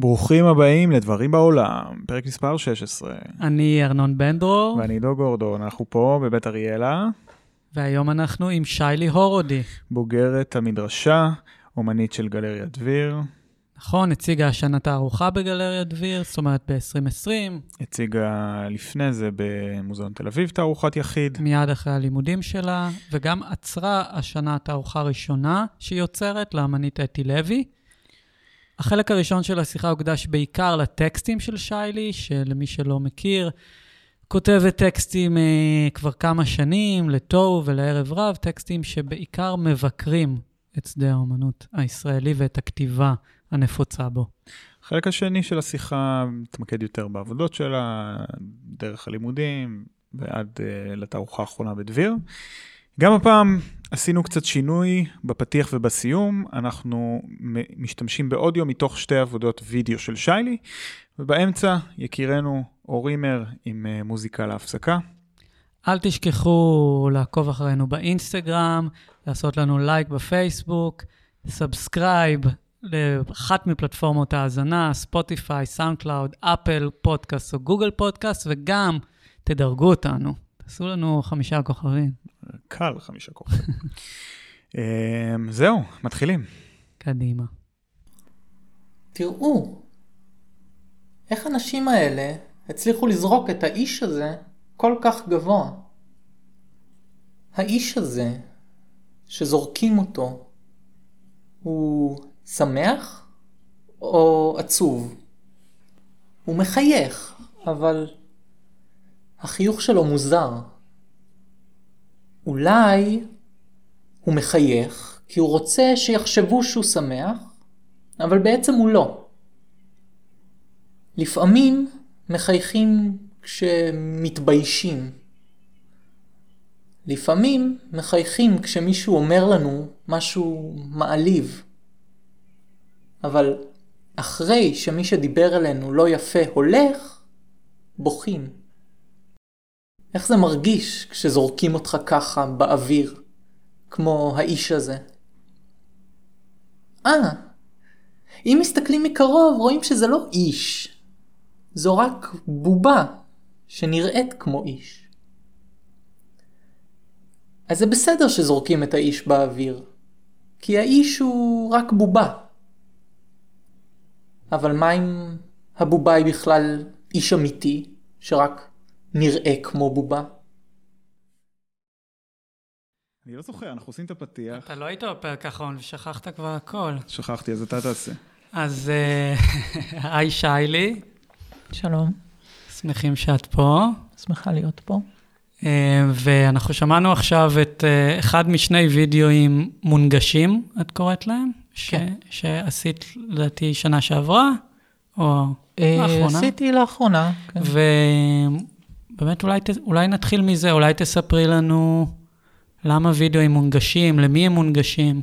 ברוכים הבאים לדברים בעולם, פרק מספר 16. אני ארנון בן דרור, ואני דו גורדון, אנחנו פה בבית אריאלה, והיום אנחנו עם שיילי הורודי. בוגרת המדרשה, אומנית של גלריה דביר, נכון, הציגה השנה תערוכה בגלריה דביר, זאת אומרת ב-2020, הציגה לפני זה במוזיאון תל אביב תערוכת יחיד. מיד אחרי הלימודים שלה, וגם עצרה השנה תערוכה ראשונה שהיא יוצרת לאמנית אתי לוי. החלק הראשון של השיחה הוקדש בעיקר לטקסטים של שיילי, שלמי שלא מכיר, כותבת טקסטים אה, כבר כמה שנים, לתוהו ולערב רב, טקסטים שבעיקר מבקרים את שדה האומנות הישראלי ואת הכתיבה הנפוצה בו. החלק השני של השיחה מתמקד יותר בעבודות שלה, דרך הלימודים ועד uh, לתערוכה האחרונה בדביר. גם הפעם עשינו קצת שינוי בפתיח ובסיום, אנחנו משתמשים באודיו מתוך שתי עבודות וידאו של שי-לי, ובאמצע יקירנו אורימר עם אה, מוזיקה להפסקה. אל תשכחו לעקוב אחרינו באינסטגרם, לעשות לנו לייק בפייסבוק, subscribe לאחת מפלטפורמות ההאזנה, ספוטיפיי, סאונד קלאוד, אפל פודקאסט או גוגל פודקאסט, וגם תדרגו אותנו. תעשו לנו חמישה כוכבים. קל חמישה כוכבים. um, זהו, מתחילים. קדימה. תראו, איך הנשים האלה הצליחו לזרוק את האיש הזה כל כך גבוה. האיש הזה, שזורקים אותו, הוא שמח או עצוב? הוא מחייך, אבל החיוך שלו מוזר. אולי הוא מחייך כי הוא רוצה שיחשבו שהוא שמח, אבל בעצם הוא לא. לפעמים מחייכים כשמתביישים. לפעמים מחייכים כשמישהו אומר לנו משהו מעליב. אבל אחרי שמי שדיבר אלינו לא יפה הולך, בוכים. איך זה מרגיש כשזורקים אותך ככה באוויר, כמו האיש הזה? אה, אם מסתכלים מקרוב רואים שזה לא איש, זו רק בובה שנראית כמו איש. אז זה בסדר שזורקים את האיש באוויר, כי האיש הוא רק בובה. אבל מה אם הבובה היא בכלל איש אמיתי, שרק נראה כמו בובה? אני לא זוכר, אנחנו עושים את הפתיח. אתה לא היית בפרק האחרון ושכחת כבר הכל. שכחתי, אז אתה תעשה. אז אה, היי שיילי, שלום, שמחים שאת פה. שמחה להיות פה. אה, ואנחנו שמענו עכשיו את אה, אחד משני וידאוים מונגשים, את קוראת להם? ש- כן. שעשית לדעתי שנה שעברה, או לאחרונה. עשיתי לאחרונה. כן. ובאמת אולי, אולי נתחיל מזה, אולי תספרי לנו למה וידאוים מונגשים, למי הם מונגשים.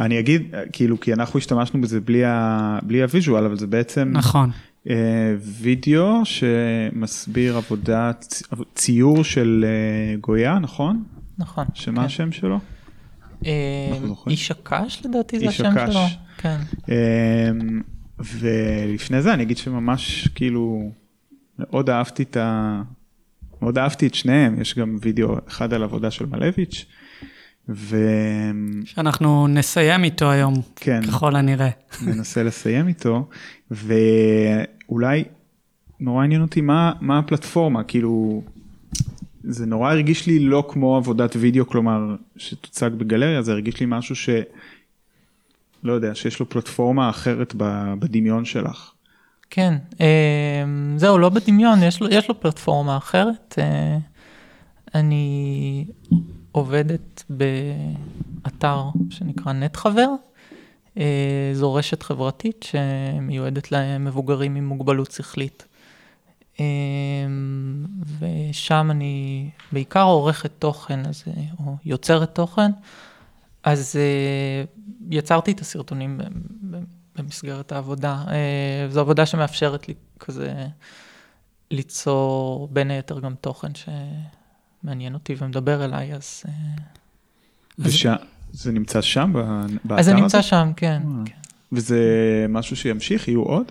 אני אגיד, כאילו, כי אנחנו השתמשנו בזה בלי, ה... בלי הוויז'ואל, אבל זה בעצם נכון, אה, וידאו שמסביר עבודת, ציור של אה, גויה, נכון? נכון. שמה כן. השם שלו? אה? איש הקש לדעתי זה השם הקש. שלו. כן. אמ, ולפני זה אני אגיד שממש כאילו מאוד אהבתי את ה... מאוד אהבתי את שניהם, יש גם וידאו אחד על עבודה של מלביץ', שאנחנו נסיים איתו היום, וכן, ככל הנראה. ננסה לסיים איתו, ואולי נורא עניין אותי מה, מה הפלטפורמה, כאילו, זה נורא הרגיש לי לא כמו עבודת וידאו, כלומר, שתוצג בגלריה, זה הרגיש לי משהו ש... לא יודע, שיש לו פלטפורמה אחרת בדמיון שלך. כן, אה, זהו, לא בדמיון, יש לו, יש לו פלטפורמה אחרת. אה, אני עובדת באתר שנקרא נט חבר. אה, זו רשת חברתית שמיועדת למבוגרים עם מוגבלות שכלית. אה, ושם אני בעיקר עורכת תוכן, אז, או יוצרת תוכן. אז אה, יצרתי את הסרטונים במסגרת העבודה. אה, זו עבודה שמאפשרת לי כזה ליצור בין היתר גם תוכן שמעניין אותי ומדבר אליי, אז, אה, וש... זה נמצא שם, באתר הזה? אז זה נמצא שם, כן. כן. וזה משהו שימשיך, יהיו עוד?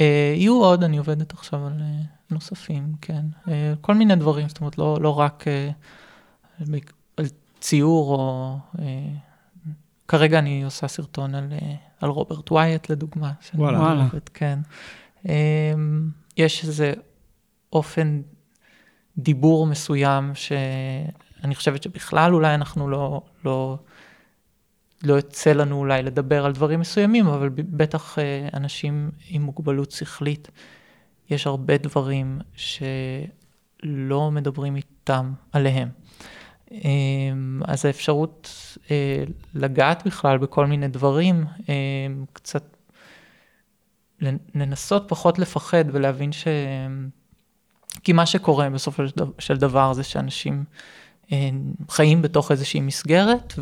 אה, יהיו עוד, אני עובדת עכשיו על נוספים, כן. אה, כל מיני דברים, זאת אומרת, לא, לא רק אה, על- על ציור או... כרגע אני עושה סרטון על, אה, על רוברט ווייט, לדוגמה. וואלה. וואלה. כן. אה, יש איזה אופן דיבור מסוים שאני חושבת שבכלל אולי אנחנו לא, לא, לא יוצא לנו אולי לדבר על דברים מסוימים, אבל בטח אה, אנשים עם מוגבלות שכלית, יש הרבה דברים שלא מדברים איתם עליהם. אה, אז האפשרות אה, לגעת בכלל בכל מיני דברים, אה, קצת לנ- לנסות פחות לפחד ולהבין ש... כי מה שקורה בסופו של דבר- זה שאנשים אה, חיים בתוך איזושהי מסגרת,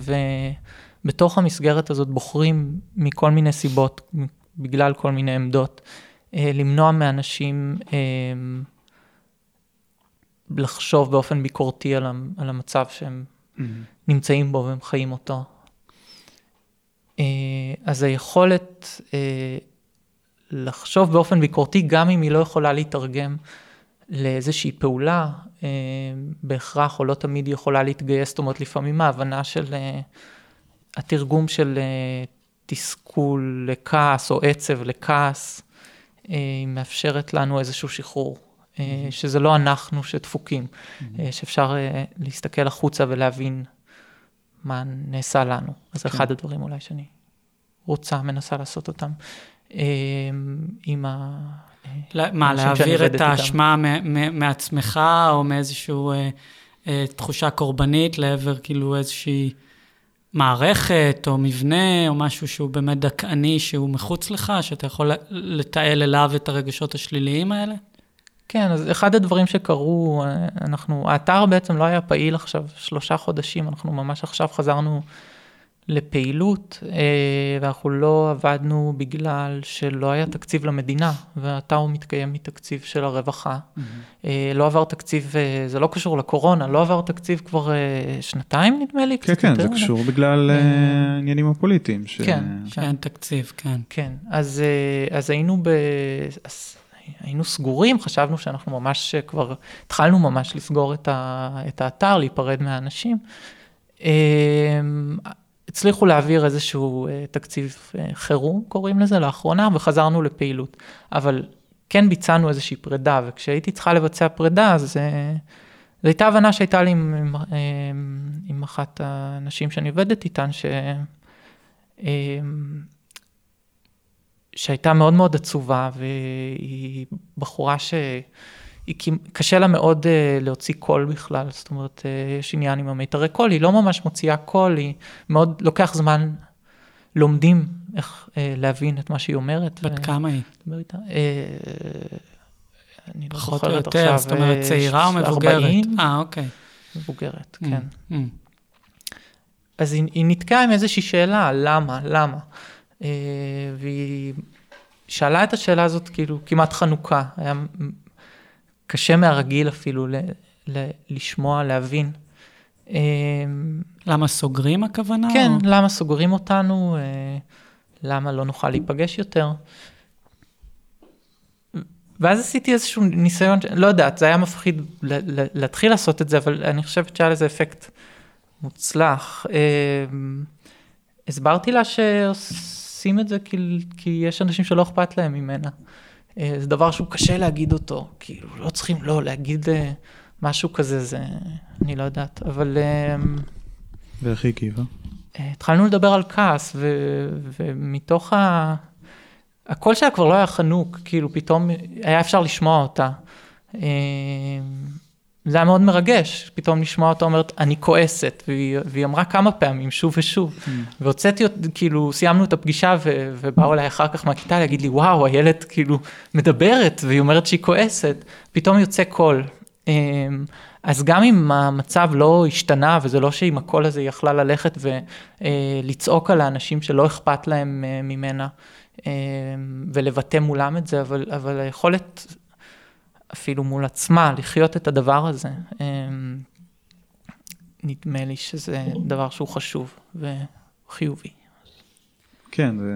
ובתוך המסגרת הזאת בוחרים מכל מיני סיבות, בגלל כל מיני עמדות, אה, למנוע מאנשים אה, לחשוב באופן ביקורתי על, על המצב שהם נמצאים בו והם חיים אותו. אה, אז היכולת אה, לחשוב באופן ביקורתי, גם אם היא לא יכולה להתרגם לאיזושהי פעולה, אה, בהכרח או לא תמיד היא יכולה להתגייס, זאת אומרת לפעמים ההבנה של התרגום של תסכול לכעס או עצב לכעס, היא מאפשרת לנו איזשהו שחרור, שזה לא אנחנו שדפוקים, אה, שאפשר אה, להסתכל החוצה ולהבין מה נעשה לנו. אז כן. אחד הדברים אולי שאני רוצה, מנסה לעשות אותם אה, עם ה... אה, מה, להעביר את. האשמה מעצמך, או מאיזושהי אה, אה, תחושה קורבנית לעבר כאילו איזושהי מערכת, או מבנה, או משהו שהוא באמת דכאני, שהוא מחוץ לך, שאתה יכול לתעל אליו את הרגשות השליליים האלה? כן, אז אחד הדברים שקרו, אה, אנחנו, האתר בעצם לא היה פעיל עכשיו שלושה חודשים, אנחנו ממש עכשיו חזרנו לפעילות, אה, ואנחנו לא עבדנו בגלל שלא היה תקציב למדינה, והאתר הוא מתקיים מתקציב של הרווחה. אה, לא עבר תקציב, זה לא קשור לקורונה, לא עבר תקציב כבר שנתיים נדמה לי. כן, קצת כן, יותר, זה? קשור בגלל העניינים הפוליטיים. ש- כן. שאין תקציב, כן. כן, אז, אז היינו ב... היינו סגורים, חשבנו שאנחנו ממש אה, כבר התחלנו ממש לסגור את, ה, את האתר, להיפרד מהאנשים. אה, הצליחו להעביר איזשהו אה, תקציב אה, חירום, קוראים לזה, לאחרונה, וחזרנו לפעילות. אבל כן ביצענו איזושהי פרידה, וכשהייתי צריכה לבצע פרידה, אז זו הייתה הבנה שהייתה לי עם, עם, עם אחת הנשים שאני עובדת איתן, ש... אה, שהייתה מאוד מאוד עצובה, והיא בחורה ש... היא כמ- קשה לה מאוד אה, להוציא קול בכלל, זאת אומרת, אה, יש עניין עם המיתרי קול, היא לא ממש מוציאה קול, היא מאוד, לוקח זמן, לומדים איך אה, להבין את מה שהיא אומרת. בת ו- כמה היא? אני לא פחות או זוכרת יותר, עכשיו. זאת אומרת, אה, צעירה או מבוגרת? 40, אה, אוקיי. מבוגרת, אממ, כן. אממ. אז היא, היא נתקעה עם איזושהי שאלה, למה, למה? אה, והיא שאלה את השאלה הזאת כאילו כמעט חנוכה, היה קשה מהרגיל אפילו ל, ל, לשמוע, להבין. אה, למה סוגרים הכוונה? כן, או- למה סוגרים אותנו, אה, למה לא נוכל להיפגש יותר. ואז עשיתי איזשהו ניסיון, ש- לא יודעת, זה היה מפחיד להתחיל לעשות את זה, אבל אני חושבת שהיה לזה אפקט מוצלח. הסברתי לה שעושים את זה כי, כי יש אנשים שלא אכפת להם ממנה. אה, זה דבר שהוא קשה להגיד אותו, כאילו לא צריכים, לא, להגיד אה, משהו כזה, זה, אני לא יודעת, אבל... אה, ואיך היא הגיבה? אה, התחלנו לדבר על כעס, ו, ומתוך ה... הקול שלה כבר לא היה חנוק, כאילו פתאום היה אפשר לשמוע אותה. אה, זה היה מאוד מרגש, פתאום לשמוע אותה אומרת, אני כועסת, והיא, והיא אמרה כמה פעמים, שוב ושוב. והוצאתי, אות- כאילו, סיימנו את הפגישה, ו, ובאו אליי אחר כך מהכיתה להגיד לי, וואו, הילד כאילו מדברת, והיא אומרת שהיא כועסת, פתאום יוצא קול. אה, אז גם אם המצב לא השתנה, וזה לא שעם הקול הזה היא יכלה ללכת ולצעוק על האנשים שלא אכפת להם אה, ממנה, אה, ולבטא מולם את זה, אבל, אבל היכולת אפילו מול עצמה לחיות את הדבר הזה, אה, נדמה לי שזה דבר שהוא חשוב וחיובי. כן, זה...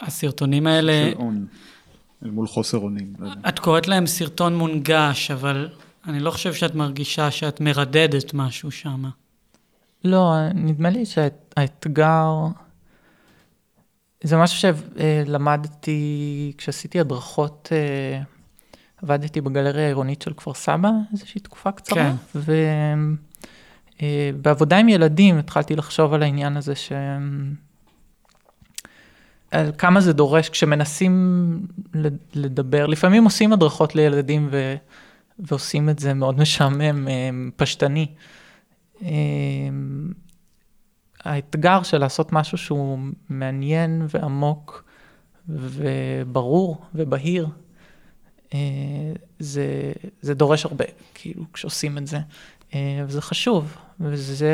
הסרטונים האלה, של און, אל מול חוסר אונים. לא. את קוראת להם סרטון מונגש, אבל אני לא חושב שאת מרגישה שאת מרדדת משהו שם. לא, נדמה לי שהאתגר, זה משהו שלמדתי כשעשיתי הדרכות, אה, עבדתי בגלריה העירונית של כפר סבא איזושהי תקופה קצרה, כן. ובעבודה עם ילדים התחלתי לחשוב על העניין הזה ש... על כמה זה דורש כשמנסים לדבר, לפעמים עושים הדרכות לילדים ו... ועושים את זה מאוד משעמם, אה, פשטני. אה, האתגר של לעשות משהו שהוא מעניין ועמוק וברור ובהיר, אה, זה, זה דורש הרבה, כאילו, כשעושים את זה. וזה חשוב, וזה...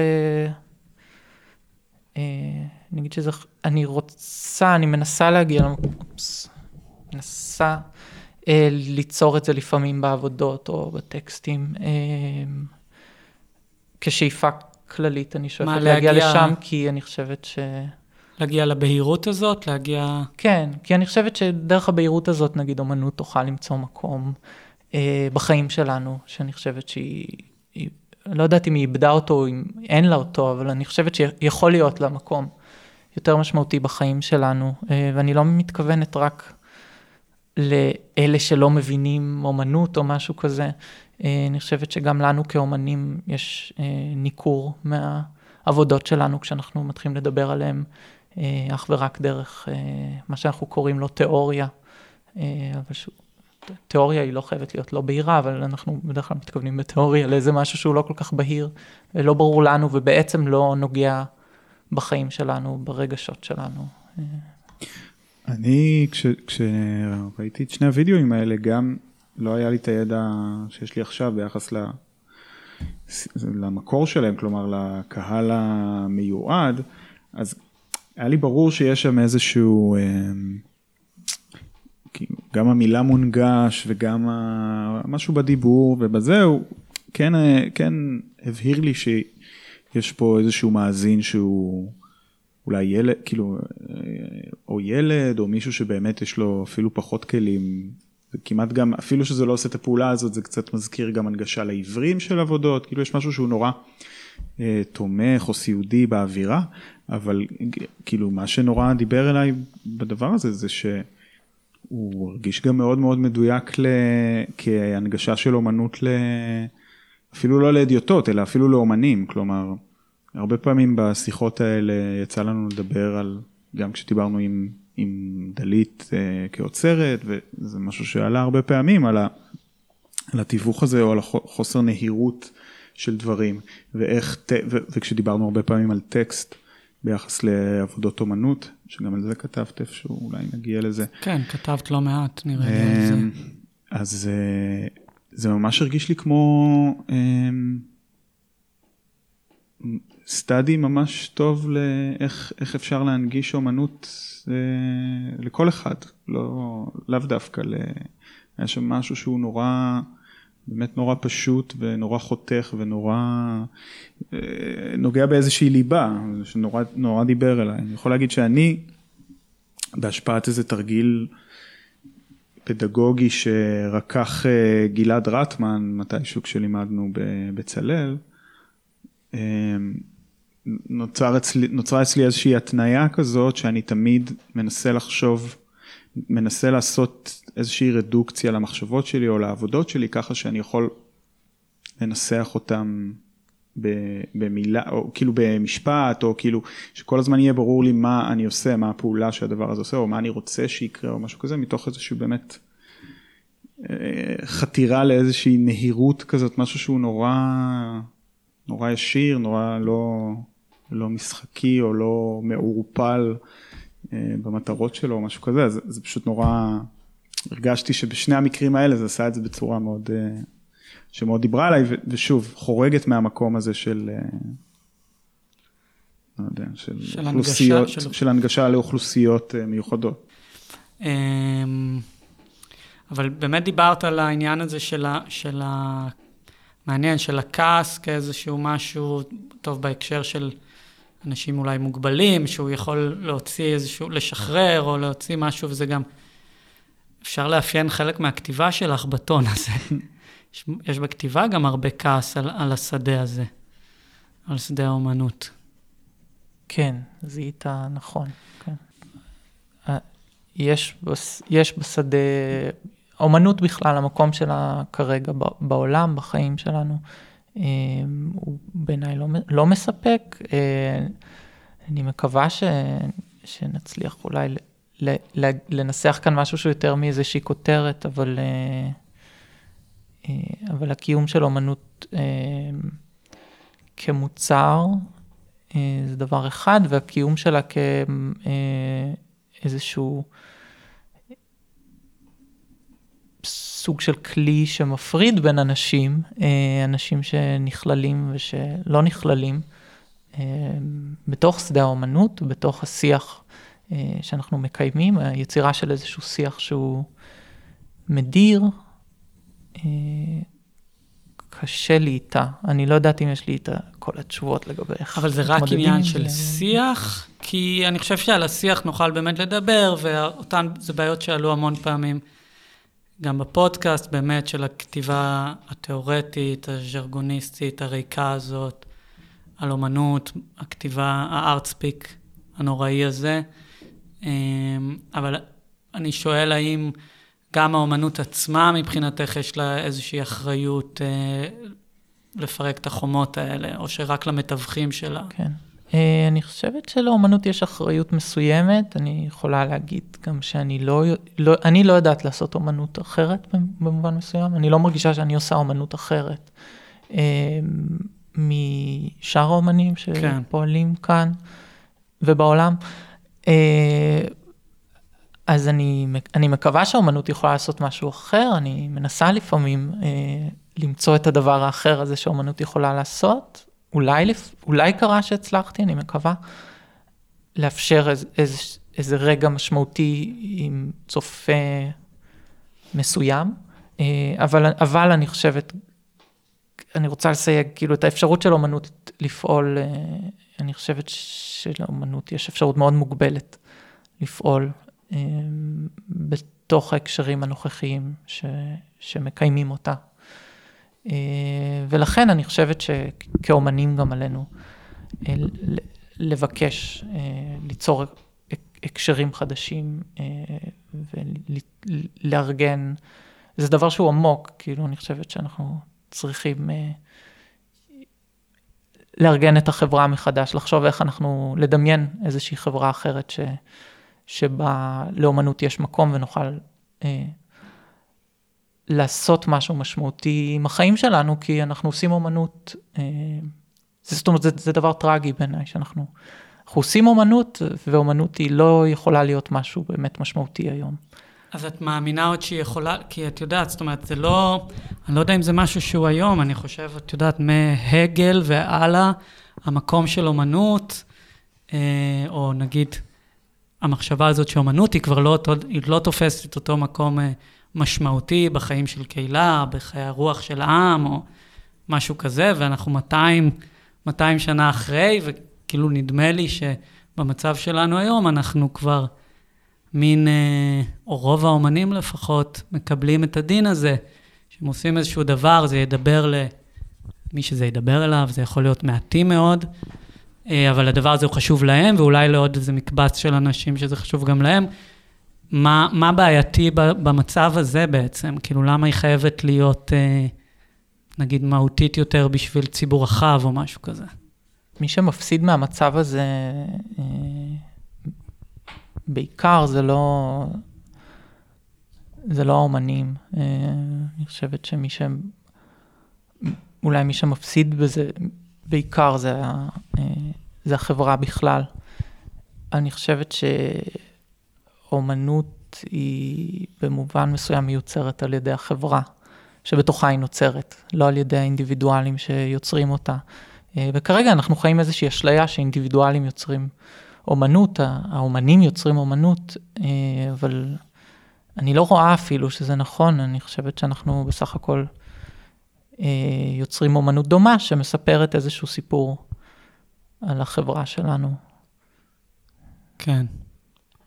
אני אגיד שזה, אני רוצה, אני מנסה להגיע, אופס, מנסה אה, ליצור את זה לפעמים בעבודות או בטקסטים. אה, כשאיפה כללית, אני שואפת להגיע להגיע- לשם, כי אני חושבת ש... להגיע לבהירות הזאת, להגיע... כן, כי אני חושבת שדרך הבהירות הזאת, נגיד, אומנות תוכל למצוא מקום אה, בחיים שלנו, שאני חושבת שהיא, היא, לא יודעת אם היא איבדה אותו או אם אין לה אותו, אבל אני חושבת שיכול להיות לה מקום יותר משמעותי בחיים שלנו, אה, ואני לא מתכוונת רק לאלה שלא מבינים אומנות או משהו כזה. אה, אני חושבת שגם לנו כאומנים יש אה, ניכור מהעבודות שלנו כשאנחנו מתחילים לדבר עליהם אה, אך ורק דרך מה שאנחנו קוראים לו תיאוריה. אבל שוב, תיאוריה היא לא חייבת להיות לא בהירה, אבל אנחנו בדרך כלל מתכוונים בתיאוריה לאיזה משהו שהוא לא כל כך בהיר, ולא ברור לנו, ובעצם לא נוגע בחיים שלנו, ברגשות שלנו. אני, כש- את שני הוידאוים האלה, גם לא היה לי את הידע שיש לי עכשיו ביחס. למקור שלהם, כלומר לקהל המיועד, אז היה לי ברור שיש שם איזשהו, אמ, גם המילה מונגש וגם משהו בדיבור ובזה, הוא כן, כן הבהיר לי שיש פה איזשהו מאזין שהוא אולי ילד, כאילו, אה, או ילד, או מישהו שבאמת יש לו אפילו פחות כלים. כמעט גם, אפילו שזה לא עושה את הפעולה הזאת, זה קצת מזכיר גם הנגשה לעיוורים של עבודות, כאילו יש משהו שהוא נורא אה, תומך או סיעודי באווירה, אבל כאילו מה שנורא דיבר אליי בדבר הזה, זה שהוא הרגיש גם מאוד מאוד מדויק ל... כהנגשה של אומנות ל... אפילו לא לאדיוטות, אלא אפילו לאומנים, כלומר, הרבה פעמים בשיחות האלה יצא לנו לדבר על, גם כשדיברנו עם, עם דלית אה, כאוצרת, וזה משהו שעלה הרבה פעמים על, ה, על התיווך הזה או על החוסר נהירות של דברים, ואיך, ט- ו, וכשדיברנו הרבה פעמים על טקסט ביחס לעבודות אומנות, שגם על זה כתבת איפשהו, אולי נגיע לזה. כן, כתבת לא מעט, נראה לי על זה. אמ, אז אה, זה ממש הרגיש לי כמו אמ, סטאדי ממש טוב לאיך איך אפשר להנגיש אומנות אה, לכל אחד, לא, לאו דווקא, ל... היה שם משהו שהוא נורא, באמת נורא פשוט ונורא חותך ונורא אה, נוגע באיזושהי ליבה, שנורא נורא דיבר אליי. אני יכול להגיד שאני, בהשפעת איזה תרגיל פדגוגי שרקח אה, גלעד רטמן מתישהו כשלימדנו בבצלאל, אה, נוצר אצלי, נוצרה אצלי איזושהי התניה כזאת שאני תמיד מנסה לחשוב, מנסה לעשות איזושהי רדוקציה למחשבות שלי או לעבודות שלי ככה שאני יכול לנסח אותם במילה, או כאילו במשפט, או כאילו שכל הזמן יהיה ברור לי מה אני עושה, מה הפעולה שהדבר הזה עושה, או מה אני רוצה שיקרה, או משהו כזה, מתוך איזושהי באמת אה, חתירה לאיזושהי נהירות כזאת, משהו שהוא נורא, נורא ישיר, נורא לא, לא משחקי או לא מעורפל אה, במטרות שלו, או משהו כזה, אז זה פשוט נורא, הרגשתי שבשני המקרים האלה זה עשה את זה בצורה מאוד... אה, שמאוד דיברה עליי, ושוב, חורגת מהמקום הזה של, אה, לא יודע, של, של אוכלוסיות, הנגשה, של... של- הנגשה לאוכלוסיות מיוחדות. אמ, אבל באמת דיברת על העניין הזה של ה... של ה... מעניין, של הכעס כאיזשהו משהו, טוב, בהקשר של אנשים אולי מוגבלים, שהוא יכול להוציא איזשהו, לשחרר או להוציא משהו, וזה גם, אפשר לאפיין חלק מהכתיבה שלך בטון הזה. יש, יש בכתיבה גם הרבה כעס על, על השדה הזה, על שדה האומנות. כן, זיהית נכון. כן. אה, יש, יש בשדה, אומנות בכלל, המקום שלה כרגע בעולם, בחיים שלנו, הוא בעיניי לא, לא מספק. אה, אני מקווה ש, שנצליח אולי לנסח כאן משהו שהוא יותר מאיזושהי כותרת, אבל, אבל הקיום של אומנות כמוצר, זה דבר אחד, והקיום שלה כאיזשהו סוג של כלי שמפריד בין אנשים, אנשים שנכללים ושלא נכללים, בתוך שדה האומנות, בתוך השיח שאנחנו מקיימים, היצירה של איזשהו שיח שהוא מדיר, קשה לי איתה. אני לא יודעת אם יש לי איתה כל התשובות לגבי איך אבל זה רק עניין של שיח? כי אני חושב שעל השיח נוכל באמת לדבר, ואותן, זה בעיות שעלו המון פעמים. גם בפודקאסט, באמת, של הכתיבה התיאורטית, הז'רגוניסטית, הריקה הזאת, על אומנות, הכתיבה, הארטספיק הנוראי הזה. אמ, אבל אני שואל האם גם האומנות עצמה, מבחינתך יש לה איזושהי אחריות אה, לפרק את החומות האלה, או שרק למתווכים שלה? כן. אה, אני חושבת שלאומנות יש אחריות מסוימת, אני יכולה להגיד גם שאני לא, לא, אני לא יודעת לעשות אומנות אחרת במובן מסוים, אני לא מרגישה שאני עושה אומנות אחרת אה, משאר האומנים כן. שפועלים כן. כאן ובעולם. אה, אז אני, אני מקווה שהאומנות יכולה לעשות משהו אחר, אני מנסה לפעמים למצוא את הדבר האחר הזה שהאומנות יכולה לעשות. אולי, אולי קרה שהצלחתי, אני מקווה, לאפשר איזה, איזה, איזה רגע משמעותי עם צופה מסוים, אה, אבל, אבל אני חושבת, אני רוצה לסייג, כאילו, את האפשרות של אומנות לפעול, אה, אני חושבת שלאומנות יש אפשרות מאוד מוגבלת לפעול אמ, בתוך ההקשרים הנוכחיים ש, שמקיימים אותה. אה, ולכן אני חושבת שכאומנים גם עלינו אה, לבקש, אה, ליצור הקשרים חדשים ולארגן, זה דבר שהוא עמוק, כאילו אני חושבת שאנחנו צריכים לארגן את החברה מחדש, לחשוב איך אנחנו, לדמיין איזושהי חברה אחרת ש... שבה לאומנות יש מקום ונוכל לעשות משהו משמעותי עם החיים שלנו, כי אנחנו עושים אומנות, אה, זאת אומרת, זה, זה דבר טרגי בעיניי, שאנחנו אנחנו עושים אומנות, ואומנות היא לא יכולה להיות משהו באמת משמעותי היום. אז את מאמינה עוד שהיא יכולה, כי את יודעת, זאת אומרת, זה לא, אני לא יודע אם זה משהו שהוא היום, אני חושב, את יודעת, מהגל והלאה, המקום של אומנות, אה, או נגיד, המחשבה הזאת שאומנות היא כבר לא, היא לא תופסת את אותו מקום אה, משמעותי בחיים של קהילה, בחיי הרוח של העם, או משהו כזה, ואנחנו 200, 200 שנה אחרי, וכאילו נדמה לי שבמצב שלנו היום אנחנו כבר מין, אה, או רוב האומנים לפחות, מקבלים את הדין הזה, שהם עושים איזשהו דבר, זה ידבר למי שזה ידבר אליו, זה יכול להיות מעטים מאוד. אה, אבל הדבר הזה הוא חשוב להם, ואולי לעוד איזה מקבץ של אנשים שזה חשוב גם להם. מה, מה בעייתי במצב הזה בעצם? כאילו, למה היא חייבת להיות, אה, נגיד, מהותית יותר בשביל ציבור רחב או משהו כזה? מי שמפסיד מהמצב הזה, אה, בעיקר זה לא, זה לא האומנים. אני חושבת שמי ש... אולי מי שמפסיד בזה בעיקר זה, אה, זה החברה בכלל. אני חושבת שאומנות היא במובן מסוים מיוצרת על ידי החברה, שבתוכה היא נוצרת, לא על ידי האינדיבידואלים שיוצרים אותה. אה, וכרגע אנחנו חיים איזושהי אשליה שאינדיבידואלים יוצרים אומנות, האומנים יוצרים אומנות, אה, אבל אני לא רואה אפילו שזה נכון, אני חושבת שאנחנו בסך הכל אה, יוצרים אומנות דומה שמספרת איזשהו סיפור על החברה שלנו. כן.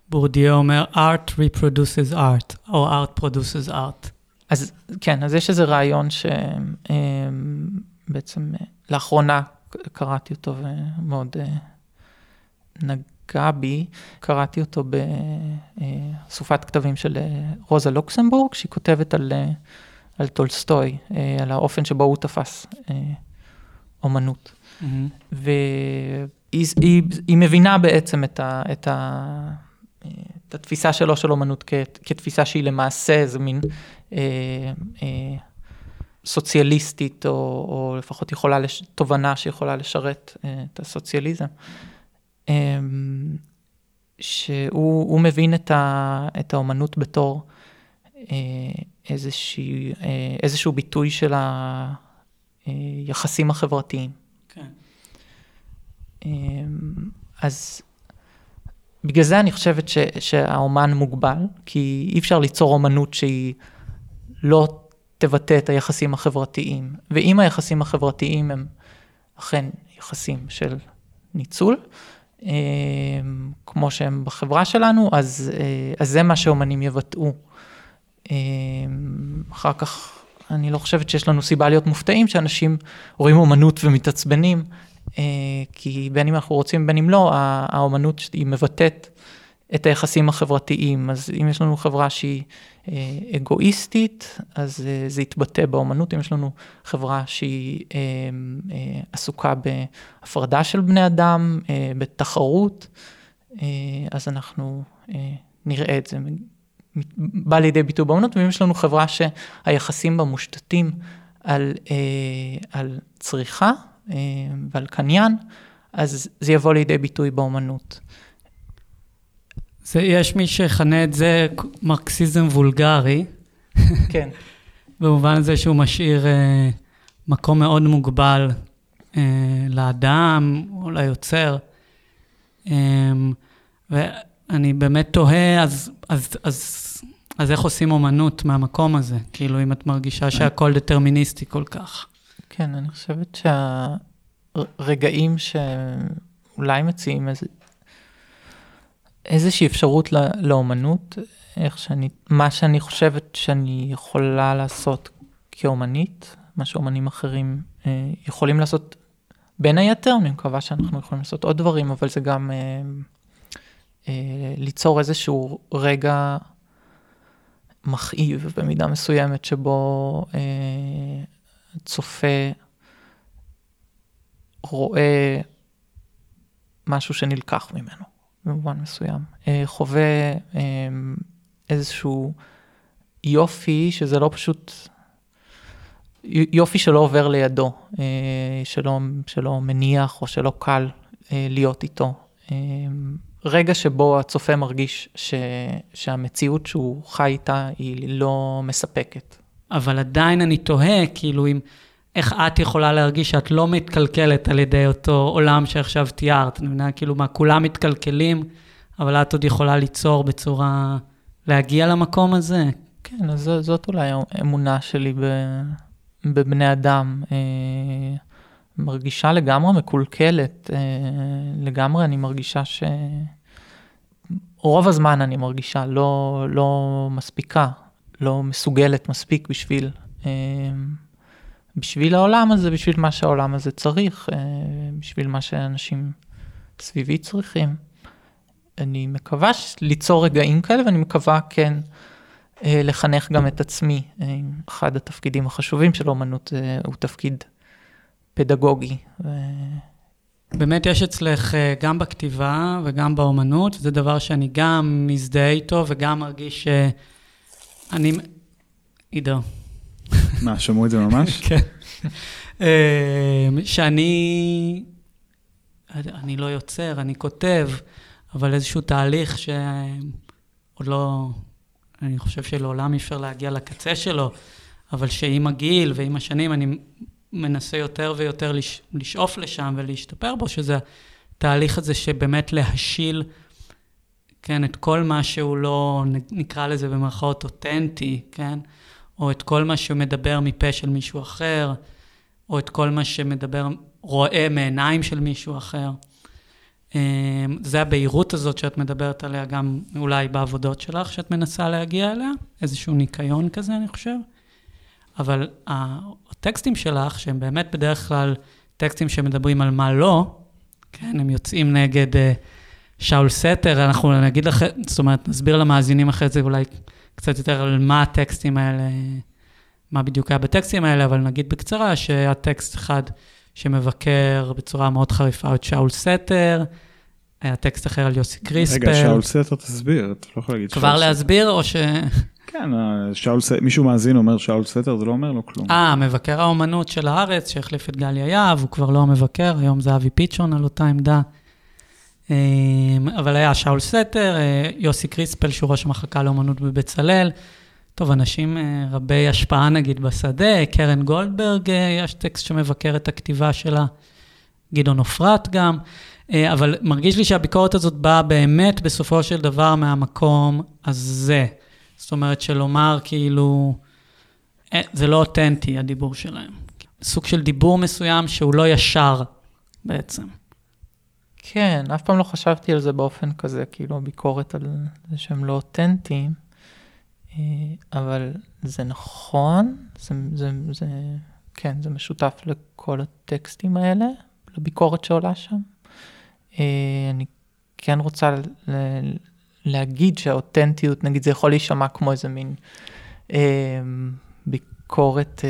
בורדיו אומר, art reproduces art, או art produces art. אז כן, אז יש איזה רעיון שבעצם לאחרונה קראתי אותו ומאוד אה, נגע בי, קראתי אותו באסופת כתבים של אה, רוזה לוקסמבורג, שהיא כותבת על, אה, על טולסטוי, על האופן שבו הוא תפס אומנות. אהמ. והיא היא, היא מבינה בעצם את, ה, את, ה, את התפיסה שלו של אומנות כ, כתפיסה שהיא למעשה איזה מין אה, אה, סוציאליסטית, או, או לפחות יכולה, לש... תובנה שיכולה לשרת אה, את הסוציאליזם. אה, שהוא מבין את, ה, את האומנות בתור אה, איזשהו, אה, איזשהו ביטוי של היחסים החברתיים. כן. אה, אז בגלל זה אני חושבת ש, שהאומן מוגבל, כי אי אפשר ליצור אומנות שהיא לא תבטא את היחסים החברתיים. ואם היחסים החברתיים הם אכן יחסים של ניצול, אה, כמו שהם בחברה שלנו, אז, אה, אז זה מה שאומנים יבטאו. אה, אחר כך, אני לא חושבת שיש לנו סיבה להיות מופתעים שאנשים רואים אומנות ומתעצבנים, כי בין אם אנחנו רוצים בין אם לא, האומנות היא מבטאת את היחסים החברתיים. אז אם יש לנו חברה שהיא אה, אגואיסטית, אז אה, זה יתבטא באומנות. אם יש לנו חברה שהיא אה, עסוקה בהפרדה של בני אדם, בתחרות, אז אנחנו נראה את זה בא לידי ביטוי באומנות, ואם יש לנו חברה שהיחסים בה מושתתים על, על צריכה ועל קניין, אז זה יבוא לידי ביטוי באומנות. זה, יש מי שיכנה את זה מרקסיזם וולגרי. כן. במובן הזה שהוא משאיר אה, מקום מאוד מוגבל אה, לאדם או ליוצר. אה, ואני באמת תוהה, אז, אז, אז, אז איך עושים אומנות מהמקום הזה? כאילו, אם את מרגישה שהכל דטרמיניסטי כל כך. כן, אני חושבת שהרגעים שאולי מציעים איזה איזושהי אפשרות לא, לאומנות, איך שאני, מה שאני חושבת שאני יכולה לעשות כאומנית, מה שאומנים אחרים אה, יכולים לעשות בין היתר, אני מקווה שאנחנו יכולים לעשות עוד דברים, אבל זה גם אה, אה, ליצור איזשהו רגע מכאיב במידה מסוימת, שבו אה, צופה רואה משהו שנלקח ממנו. במובן מסוים. אה, חווה אה, איזשהו יופי, שזה לא פשוט, יופי שלא עובר לידו, אה, שלא, שלא מניח או שלא קל להיות איתו. רגע שבו הצופה מרגיש ש, שהמציאות שהוא חי איתה היא לא מספקת. אבל עדיין אני תוהה, כאילו, אם... איך את יכולה להרגיש שאת לא מתקלקלת על ידי אותו עולם שעכשיו תיארת? אני מבינה, כאילו, מה, כולם מתקלקלים, אבל את עוד יכולה ליצור בצורה, להגיע למקום הזה? כן, אז זאת אולי האמונה שלי בבני אדם. אה, מרגישה לגמרי מקולקלת, אה, לגמרי אני מרגישה ש... רוב הזמן אני מרגישה לא, לא מספיקה, לא מסוגלת מספיק בשביל... אה, בשביל העולם הזה, בשביל מה שהעולם הזה צריך, אה, בשביל מה שאנשים סביבי צריכים. אני מקווה ליצור רגעים כאלה, ואני מקווה כן אה, לחנך גם את עצמי. אחד התפקידים החשובים של אומנות הוא תפקיד פדגוגי. באמת יש אצלך גם בכתיבה וגם באומנות, זה דבר שאני גם מזדהה איתו וגם מרגיש שאני... עידו. מה, שמעו את זה ממש? כן. אמ, שאני, אני לא יוצר, אני כותב, אבל איזשהו תהליך שעוד לא, אני חושב שלעולם אי אפשר להגיע לקצה שלו, אבל שעם הגיל ועם השנים אני מנסה יותר ויותר לש, לשאוף לשם ולהשתפר בו, שזה התהליך הזה שבאמת להשיל, כן, את כל מה שהוא לא, נקרא לזה במרכאות אותנטי, כן? או את כל מה שמדבר מפה של מישהו אחר, או את כל מה שמדבר רואה מעיניים של מישהו אחר. אה, זה הבהירות הזאת שאת מדברת עליה גם אולי בעבודות שלך, שאת מנסה להגיע אליה, איזשהו ניקיון כזה, אני חושב. אבל הטקסטים שלך, שהם באמת בדרך כלל טקסטים שמדברים על מה לא, כן, הם יוצאים נגד uh, שאול סתר, אנחנו נגיד לך, זאת אומרת, נסביר למאזינים אחרי זה אולי קצת יותר על מה הטקסטים האלה, מה בדיוק היה בטקסטים האלה, אבל נגיד בקצרה שהיה טקסט אחד שמבקר בצורה מאוד חריפה את שאול סתר, היה טקסט אחר על יוסי קריספל. רגע, שאול סתר תסביר, אתה לא יכול להגיד כבר להסביר או ש... כן, שאול, מישהו מאזין אומר שאול סתר, זה לא אומר לו כלום. אה, מבקר האומנות של הארץ, שהחליף את גליה יהב, הוא כבר לא המבקר, היום זה אבי פיצ'ון על אותה עמדה. אמ, אבל היה שאול סתר, אה, יוסי קריספל, שהוא ראש המחלקה לאומנות בבצלאל. טוב, אנשים אה, רבי השפעה נגיד בשדה, קרן גולדברג, אה, יש טקסט שמבקר את הכתיבה שלה, גדעון עופרת גם. אבל מרגיש לי שהביקורת הזאת באה באמת בסופו של דבר מהמקום הזה. זאת אומרת, שלומר כאילו, זה לא אותנטי הדיבור שלהם. סוג של דיבור מסוים שהוא לא ישר בעצם. כן, אף פעם לא חשבתי על זה באופן כזה, כאילו ביקורת על זה שהם לא אותנטיים, אה, אבל זה נכון, זה, זה, זה, כן, זה משותף לכל הטקסטים האלה, לביקורת שעולה שם. אה, אני כן רוצה להגיד שהאותנטיות, נגיד זה יכול להישמע כמו איזה מין אה, ביקורת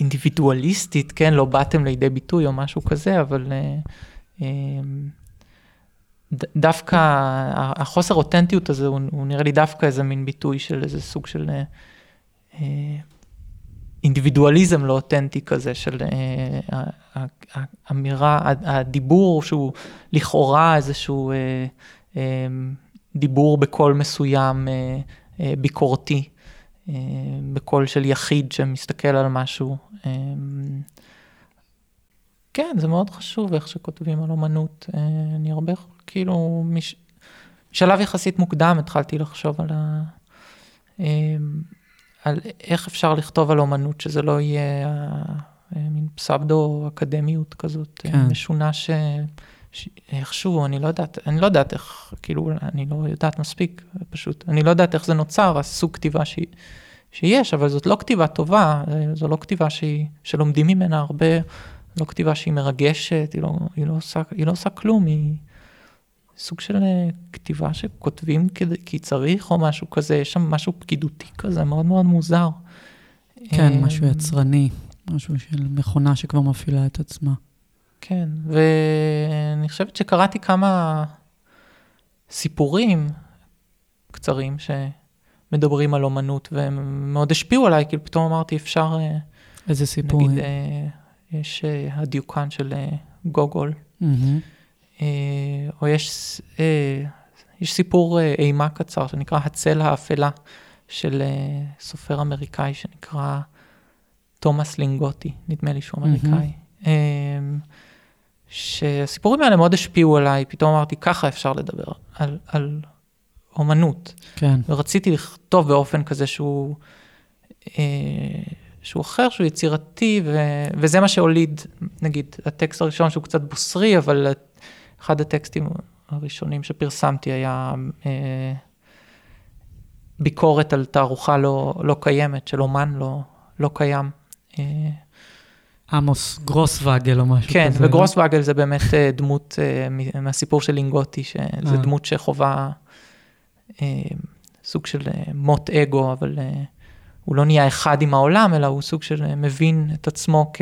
אינדיבידואליסטית, כן, לא באתם לידי ביטוי או משהו כזה, אבל דווקא החוסר אותנטיות הזה הוא, הוא נראה לי דווקא איזה מין ביטוי של איזה סוג של אה, אה אינדיבידואליזם לא אותנטי כזה של אה, האמירה, הדיבור שהוא לכאורה איזשהו אה, אה, דיבור בקול מסוים אה, אה, ביקורתי, אה, בקול של יחיד שמסתכל על משהו. כן, זה מאוד חשוב איך שכותבים על אומנות. אני הרבה, כאילו, מש... בשלב יחסית מוקדם התחלתי לחשוב על, ה... על איך אפשר לכתוב על אומנות, שזה לא יהיה מין פסבדו אקדמיות כזאת, כן. משונה ש... איכשהו, אני לא יודעת, אני לא יודעת איך, כאילו, אני לא יודעת מספיק, פשוט, אני לא יודעת איך זה נוצר, הסוג כתיבה ש... שיש, אבל זאת לא כתיבה טובה, זו לא כתיבה שהיא, שלומדים ממנה הרבה, לא כתיבה שהיא מרגשת, היא לא, היא לא, עושה, היא לא עושה כלום, היא סוג של אה, כתיבה שכותבים כדי, כי צריך או משהו כזה, יש שם משהו פקידותי כזה, מאוד מאוד מוזר. כן, משהו אה, יצרני, משהו של מכונה שכבר מפעילה את עצמה. כן, ואני חושבת שקראתי כמה סיפורים קצרים שמדברים על אומנות, והם מאוד השפיעו עליי, כאילו פתאום אמרתי, אפשר... אה, איזה סיפורים? נגיד, יש הדיוקן של גוגול, mm-hmm. או יש, יש סיפור אימה קצר שנקרא הצל האפלה, של סופר אמריקאי שנקרא תומאס לינגוטי, נדמה לי שהוא אמריקאי. Mm-hmm. שהסיפורים האלה מאוד השפיעו עליי, פתאום אמרתי, ככה אפשר לדבר על, על אומנות. כן. ורציתי לכתוב באופן כזה שהוא, אה, שהוא אחר, שהוא יצירתי, ו, וזה מה שהוליד, נגיד, הטקסט הראשון שהוא קצת בוסרי, אבל אחד הטקסטים הראשונים שפרסמתי היה אה, ביקורת על תערוכה לא, לא קיימת, של אומן לא, לא קיים. אה, עמוס גרוסווגל או משהו כן, כזה. כן, וגרוסווגל לא? זה באמת אה, דמות uh, מהסיפור של לינגוטי, שזה אה. דמות שחווה סוג של מוט אגו, אבל הוא לא נהיה אחד עם העולם, אלא הוא סוג של מבין את עצמו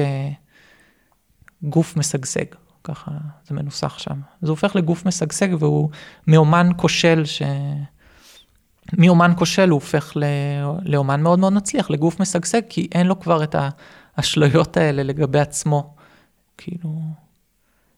כגוף משגשג, ככה זה מנוסח שם. הוא הופך לגוף משגשג והוא מאומן כושל ש... מאומן כושל הוא הופך לאומן מאוד מאוד מצליח, לגוף משגשג, כי אין לו כבר את. האשליות האלה לגבי עצמו. כאילו,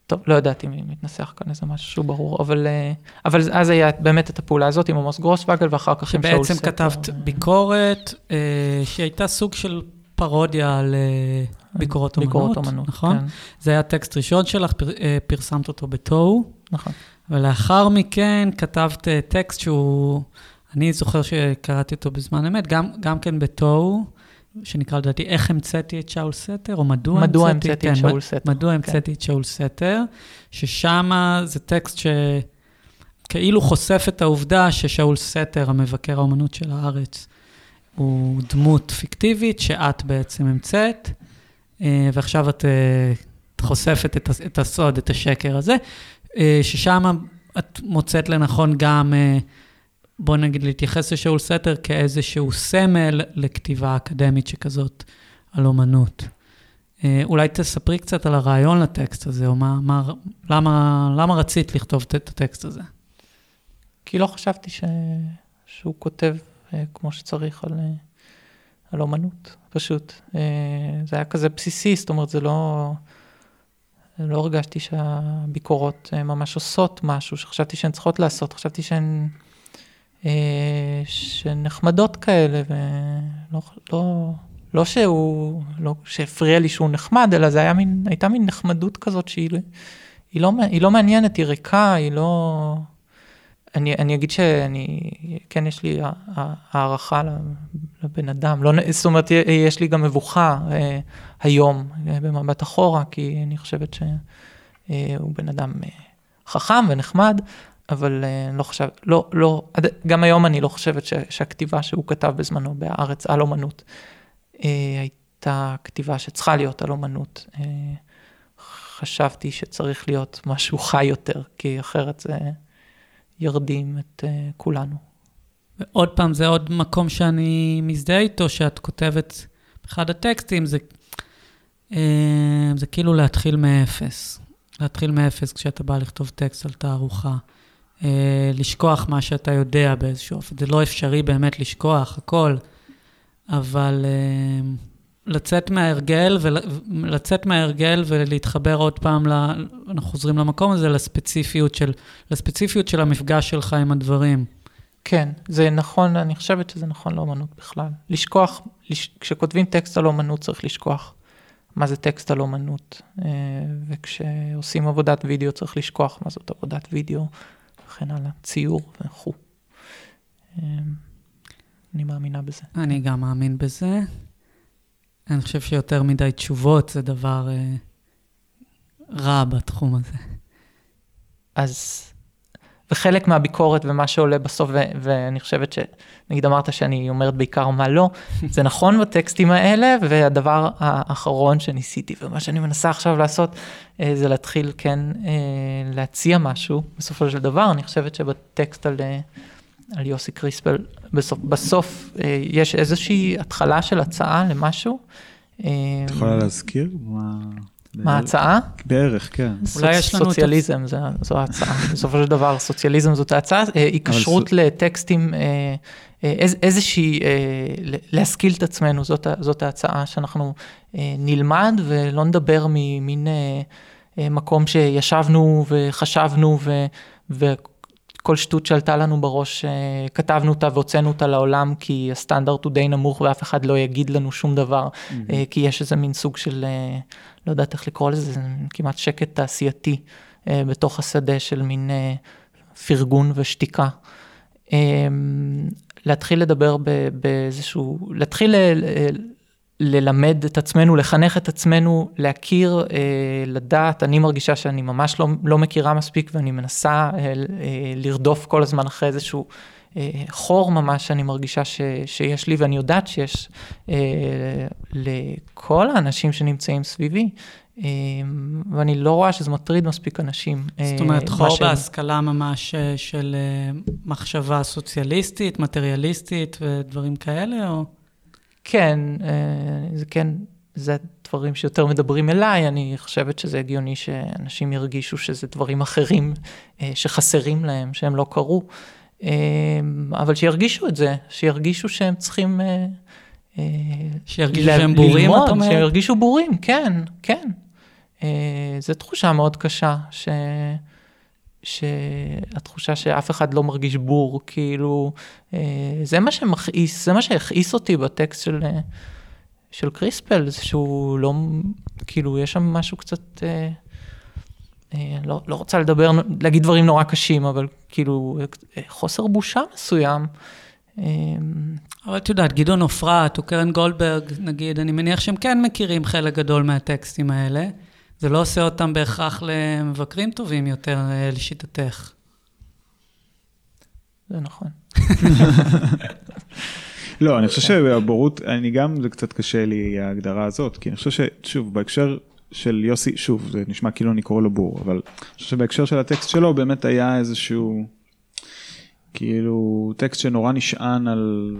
טוב, לא יודעת אם מתנסח כאן איזה משהו שהוא ברור, אבל, אה, אבל אז היה באמת את הפעולה הזאת עם עמוס גרוסווגל, ואחר כך עם שאול ספר. שבעצם כתבת ביקורת, אה, שהייתה סוג של פרודיה על אה, ביקורות אומנות, ביקורות אומנות, נכון? כן. זה היה טקסט ראשון שלך, פר, פרסמת אותו בתוהו. נכון. ולאחר מכן כתבת טקסט שהוא, אני זוכר שקראתי אותו בזמן אמת, גם, גם כן בתוהו. שנקרא לדעתי, איך המצאתי את שאול סתר, או מדוע, מדוע המצאתי כן, את שאול סתר. מדוע כן. המצאתי את שאול סתר, ששם זה טקסט שכאילו חושף את העובדה ששאול סתר, המבקר האומנות של הארץ, הוא דמות פיקטיבית שאת בעצם המצאת, אה, ועכשיו את אה, חושפת את, את הסוד, את השקר הזה, אה, ששם את מוצאת לנכון גם, אה, בוא נגיד, להתייחס לשאול סתר כאיזשהו סמל לכתיבה אקדמית שכזאת על אומנות. אה, אולי תספרי קצת על הרעיון לטקסט הזה, או מה, מה, למה, למה רצית לכתוב את הטקסט הזה? כי לא חשבתי ש... שהוא כותב אה, כמו שצריך על, אה, על אומנות, פשוט. אה, זה היה כזה בסיסי, זאת אומרת, זה לא... לא הרגשתי שהביקורות אה, ממש עושות משהו, שחשבתי שהן צריכות לעשות, חשבתי שהן, אה, שהן נחמדות כאלה, ולא לא, לא שהוא, לא שהפריע לי שהוא נחמד, אלא זה היה מין, הייתה מין נחמדות כזאת שהיא היא לא, היא לא מעניינת, היא ריקה, היא לא... אני, אני אגיד שאני, כן, יש לי הערכה לבן אדם, לא, זאת אומרת, יש לי גם מבוכה אה, היום אה, במבט אחורה, כי אני חושבת שהוא בן אדם אה, חכם ונחמד, אבל אה, אני לא חושב, לא, לא, גם היום אני לא חושבת ש, שהכתיבה שהוא כתב בזמנו בהארץ על אומנות, אה, הייתה כתיבה שצריכה להיות על אומנות. אה, חשבתי שצריך להיות משהו חי יותר, כי אחרת זה... ירדים את uh, כולנו. ועוד פעם, זה עוד מקום שאני מזדהה איתו, שאת כותבת באחד הטקסטים, זה, אה, זה כאילו להתחיל מאפס. להתחיל מאפס כשאתה בא לכתוב טקסט על תערוכה. אה, לשכוח מה שאתה יודע באיזשהו אופן. זה לא אפשרי באמת לשכוח הכל, אבל אה, לצאת מההרגל, ולצאת מההרגל ולהתחבר עוד פעם, ל, אנחנו חוזרים למקום הזה, לספציפיות של, לספציפיות של המפגש שלך עם הדברים. כן, זה נכון, אני חושבת שזה נכון לאומנות בכלל. לשכוח, לש, כשכותבים טקסט על אומנות צריך לשכוח מה זה טקסט על אומנות, אה, וכשעושים עבודת וידאו צריך לשכוח מה זאת עבודת וידאו, וכן הלאה, ציור וכו'. אה, אני מאמינה בזה. אני גם מאמין בזה. אני חושב שיותר מדי תשובות זה דבר אה, רע בתחום הזה. אז, וחלק מהביקורת ומה שעולה בסוף, ו- ואני חושבת ש... נגיד אמרת שאני אומרת בעיקר מה לא, זה נכון בטקסטים האלה, והדבר האחרון שניסיתי, ומה שאני מנסה עכשיו לעשות, אה, זה להתחיל כן אה, להציע משהו, בסופו של דבר, אני חושבת שבטקסט על... אה, על יוסי קריספל, בסוף, בסוף אה, יש איזושהי התחלה של הצעה למשהו. את יכולה להזכיר? מה, מה ההצעה? בערך, כן. אולי יש לנו סוציאליזם, זה, זו ההצעה. בסופו של דבר, סוציאליזם זאת ההצעה, אה, היקשרות לטקסטים, אה, איז, איזושהי, להשכיל את עצמנו, זאת, ההצעה, שאנחנו נלמד ולא נדבר ממין מקום שישבנו וחשבנו כל שטות שעלתה לנו בראש, אה, כתבנו אותה והוצאנו אותה לעולם, כי הסטנדרט הוא די נמוך ואף אחד לא יגיד לנו שום דבר, אה, כי יש איזה מין סוג של, אה, לא יודעת איך לקרוא לזה, זה כמעט שקט תעשייתי בתוך השדה של מין פרגון ושתיקה. אה, להתחיל לדבר באיזשהו, להתחיל ללמד את עצמנו, לחנך את עצמנו, להכיר, אה, לדעת, אני מרגישה שאני ממש לא, לא מכירה מספיק ואני מנסה אה, אה, לרדוף כל הזמן אחרי איזשהו אה, חור ממש שאני מרגישה ש, שיש לי ואני יודעת שיש אה, לכל האנשים שנמצאים סביבי. אה, ואני לא רואה שזה מטריד מספיק אנשים. אה, זאת אומרת, חור שהם- בהשכלה ממש אה, של מחשבה סוציאליסטית, מטריאליסטית ודברים כאלה, או... כן, אה, זה כן, זה דברים שיותר מדברים אליי, אני חושבת שזה הגיוני שאנשים ירגישו שזה דברים אחרים אה, שחסרים להם, שהם לא קרו, אה, אבל שירגישו את זה, שירגישו שהם צריכים... שירגישו ל- שהם בורים, ללמוד, את אומרת? שהם ירגישו בורים, כן, כן. זו תחושה מאוד קשה, ש... שהתחושה שאף אחד לא מרגיש בור, כאילו, אה, זה מה שמכעיס, זה מה שהכעיס אותי בטקסט של, אה, של קריספל, שהוא לא, כאילו, יש שם משהו קצת, אה, לא, לא רוצה לדבר, להגיד דברים נורא קשים, אבל כאילו, חוסר בושה מסוים. אבל את יודעת, גדעון עופרת או קרן גולדברג, נגיד, אני מניח שהם כן מכירים חלק גדול מהטקסטים האלה. זה לא עושה אותם בהכרח למבקרים טובים יותר, אה, לשיטתך. זה נכון. לא, אני חושב שהבורות, אני גם, זה קצת קשה לי ההגדרה הזאת, כי אני חושב ששוב, בהקשר של יוסי, שוב, זה נשמע כאילו אני קורא לו בור, אבל אני חושב שבהקשר של הטקסט שלו באמת היה איזשהו, כאילו, טקסט שנורא נשען על,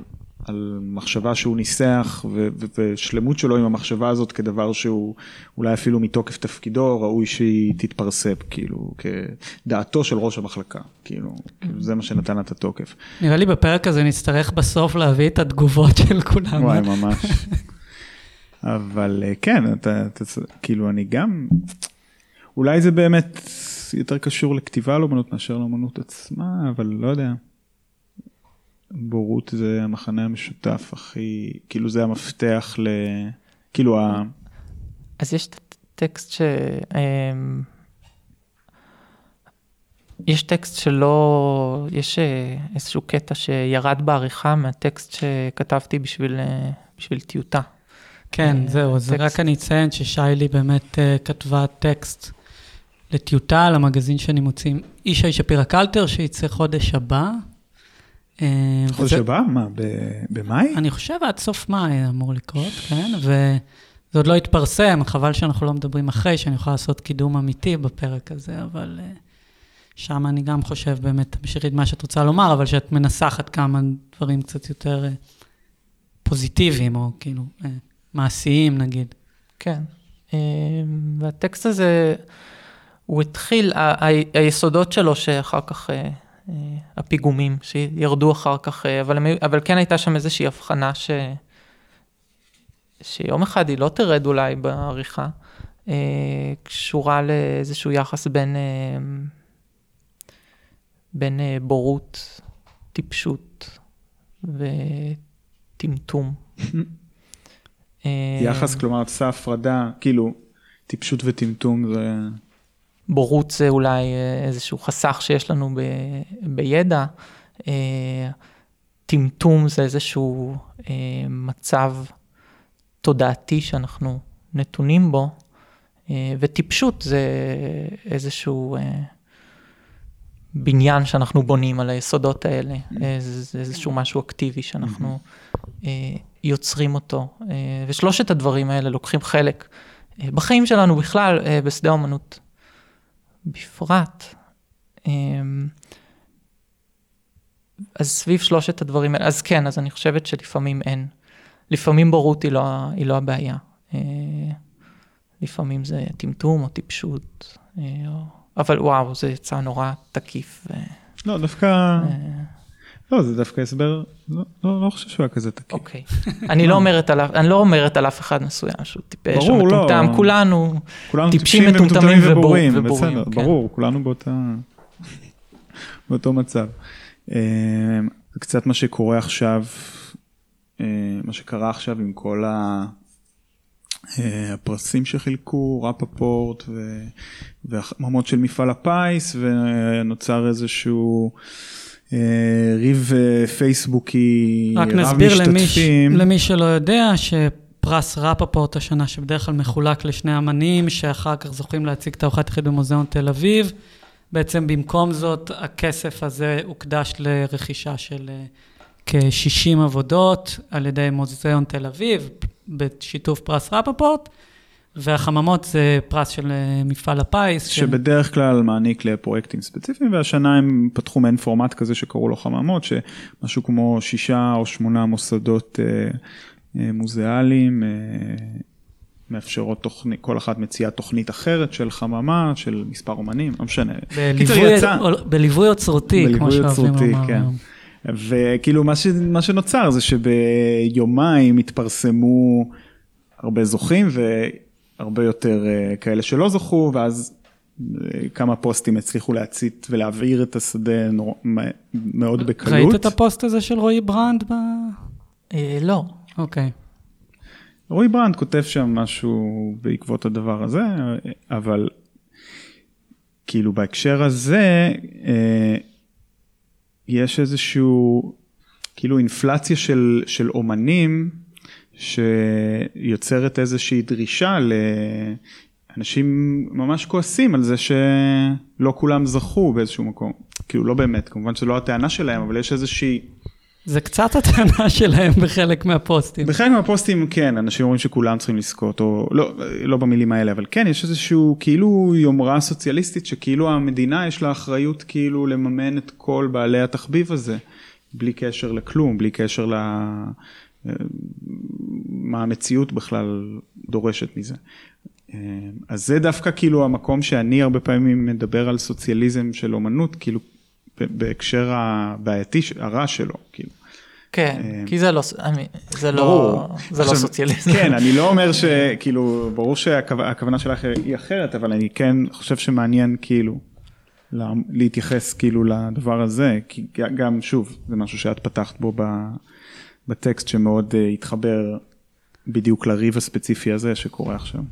על מחשבה שהוא ניסח ו- ו- ושלמות שלו עם המחשבה הזאת כדבר שהוא אולי אפילו מתוקף תפקידו ראוי שהיא תתפרסם כאילו כדעתו של ראש המחלקה כאילו, כאילו זה מה שנתן לה את התוקף. נראה לי בפרק הזה נצטרך בסוף להביא את התגובות של כולם. וואי ממש. אבל אה, כן אתה, אתה כאילו אני גם אולי זה באמת יותר קשור לכתיבה על אומנות מאשר לאומנות עצמה אבל לא יודע. בורות זה המחנה המשותף הכי, כאילו זה המפתח ל... כאילו ה... אז יש טקסט ש... אמ, יש טקסט שלא, יש אה, איזשהו קטע שירד בעריכה מהטקסט שכתבתי בשביל, אה, בשביל טיוטה. כן, אה, זהו, אז רק אני אציין ששיילי באמת כתבה טקסט לטיוטה על המגזין שאני מוציא, אישה שפירא קלטר, שיצא חודש הבא. אה, חודש הבא? מה, במאי? אני חושב עד סוף מאי אמור לקרות, כן, וזה עוד לא התפרסם, חבל שאנחנו לא מדברים אחרי, שאני יכולה לעשות קידום אמיתי בפרק הזה, אבל אה, שם אני גם חושב באמת, תמשיכי את מה שאת רוצה לומר, אבל שאת מנסחת כמה דברים קצת יותר אה, פוזיטיביים, או כאילו מעשיים נגיד. כן, והטקסט הזה, הוא התחיל, היסודות שלו שאחר כך... אה, הפיגומים שירדו אחר כך, אה, אבל, אבל כן הייתה שם איזושהי הבחנה ש, שיום אחד היא לא תרד אולי בעריכה, אה, קשורה לאיזשהו יחס בין, בין בורות, טיפשות וטמטום. יחס, כלומר, את עושה הפרדה, כאילו, טיפשות וטמטום זה... בורות זה אולי אה, איזשהו חסך שיש לנו ב, בידע, אה, טמטום זה איזשהו אה, מצב תודעתי שאנחנו נתונים בו, וטיפשות זה איזשהו בניין שאנחנו בונים על היסודות האלה, זה איזשהו משהו אקטיבי שאנחנו יוצרים אותו, ושלושת הדברים האלה לוקחים חלק בחיים שלנו בכלל, בשדה האמנות בפרט. אמ, אז סביב שלושת הדברים האלה, אז כן, אז אני חושבת שלפעמים אין. לפעמים בורות היא לא, היא לא הבעיה. אה, לפעמים זה טמטום או טיפשות, אה, אבל וואו, זה יצא נורא תקיף. לא, דווקא... לא, זה דווקא הסבר, לא, לא, לא חושב שהוא היה כזה תקיף. אוקיי. אני לא אומרת עליו, אני לא אומרת על אף אחד מסוים שהוא טיפש או מטומטם, לא. כולנו, כולנו טיפשים, מטומטמים ובורים, ובורים. בסדר, כן. ברור, כולנו באותה, באותו מצב. אה, קצת מה שקורה עכשיו, אה, מה שקרה עכשיו עם כל ה... אה, הפרסים שחילקו, רפפורט והחממות של מפעל הפיס, ונוצר איזשהו... אה, ריב אה, פייסבוקי רב משתתפים. רק נסביר למי, למי שלא יודע שפרס רפפורט השנה שבדרך כלל מחולק לשני אמנים שאחר כך זוכים להציג תערוכת יחיד במוזיאון תל אביב. בעצם במקום זאת הכסף הזה הוקדש לרכישה של אה, כ-60 עבודות על ידי מוזיאון תל אביב בשיתוף פרס רפפורט. והחממות זה פרס של אה, מפעל הפיס. שבדרך של... כלל מעניק לפרויקטים ספציפיים, והשנה הם פתחו מעין פורמט כזה שקראו לו חממות, שמשהו כמו שישה או שמונה מוסדות אה, אה, מוזיאליים. אה, מאפשרות תוכנית, כל אחת מציעה תוכנית אחרת של חממה, של מספר אומנים, לא משנה. בליווי, יצא, בליווי אוצרותי, כמו שאוהבים לומר. כן. וכאילו מה, ש, מה שנוצר זה שביומיים התפרסמו הרבה זוכים, הרבה יותר אה, כאלה שלא זכו, ואז אה, כמה פוסטים הצליחו להצית ולהבעיר את השדה נור... מאוד בקלות. ראית את הפוסט הזה של רועי ברנד? ב... אה, לא. אוקיי. רועי ברנד כותב שם משהו בעקבות הדבר הזה, אבל כאילו בהקשר הזה, יש איזשהו, כאילו אינפלציה של, של אומנים שיוצרת איזושהי דרישה לאנשים ממש כועסים על זה שלא כולם זכו באיזשהו מקום. כאילו לא באמת, כמובן שזו לא הטענה שלהם, אבל יש איזושהי... זה קצת הטענה שלהם בחלק מהפוסטים. בחלק מהפוסטים כן, אנשים אומרים שכולם צריכים לזכות, או לא, לא במילים האלה, אבל כן, יש איזשהו כאילו יומרה סוציאליסטית שכאילו המדינה יש לה אחריות כאילו לממן את כל בעלי התחביב הזה, בלי קשר לכלום, בלי קשר ל... מה המציאות בכלל דורשת מזה. אז זה דווקא כאילו המקום שאני הרבה פעמים מדבר על סוציאליזם של אומנות, כאילו בהקשר הבעייתי, הרע שלו, כאילו. כן, כי זה לא, זה לא, זה לא סוציאליזם. כן, אני לא אומר שכאילו, ברור שהכוונה שלך היא אחרת, אבל אני כן חושב שמעניין כאילו להתייחס כאילו לדבר הזה, כי גם שוב, זה משהו שאת פתחת בו בטקסט שמאוד התחבר בדיוק לריב הספציפי הזה שקורה עכשיו.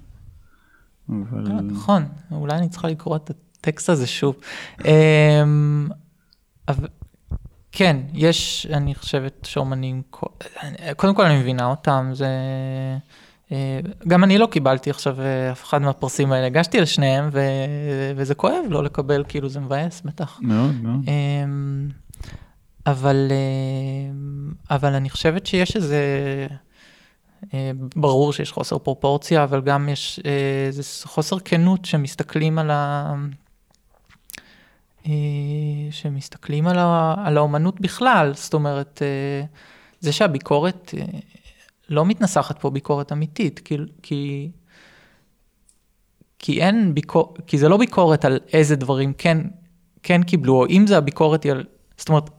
אבל... נכון, אולי אני צריכה לקרוא את הטקסט הזה שוב. אבל כן, יש, אני חושבת שאומנים, קודם כל אני מבינה אותם, זה... גם אני לא קיבלתי עכשיו אף אחד מהפרסים האלה, הגשתי לשניהם ו... וזה כואב לא לקבל, כאילו זה מבאס בטח. מאוד, מאוד. אבל, אבל אני חושבת שיש איזה, ברור שיש חוסר פרופורציה, אבל גם יש איזה חוסר כנות שמסתכלים על ה... שמסתכלים על, ה, על האומנות בכלל, זאת אומרת, זה שהביקורת לא מתנסחת פה ביקורת אמיתית, כי, כי, כי אין ביקורת, כי זה לא ביקורת על איזה דברים כן, כן קיבלו, או אם זה הביקורת היא על, זאת אומרת,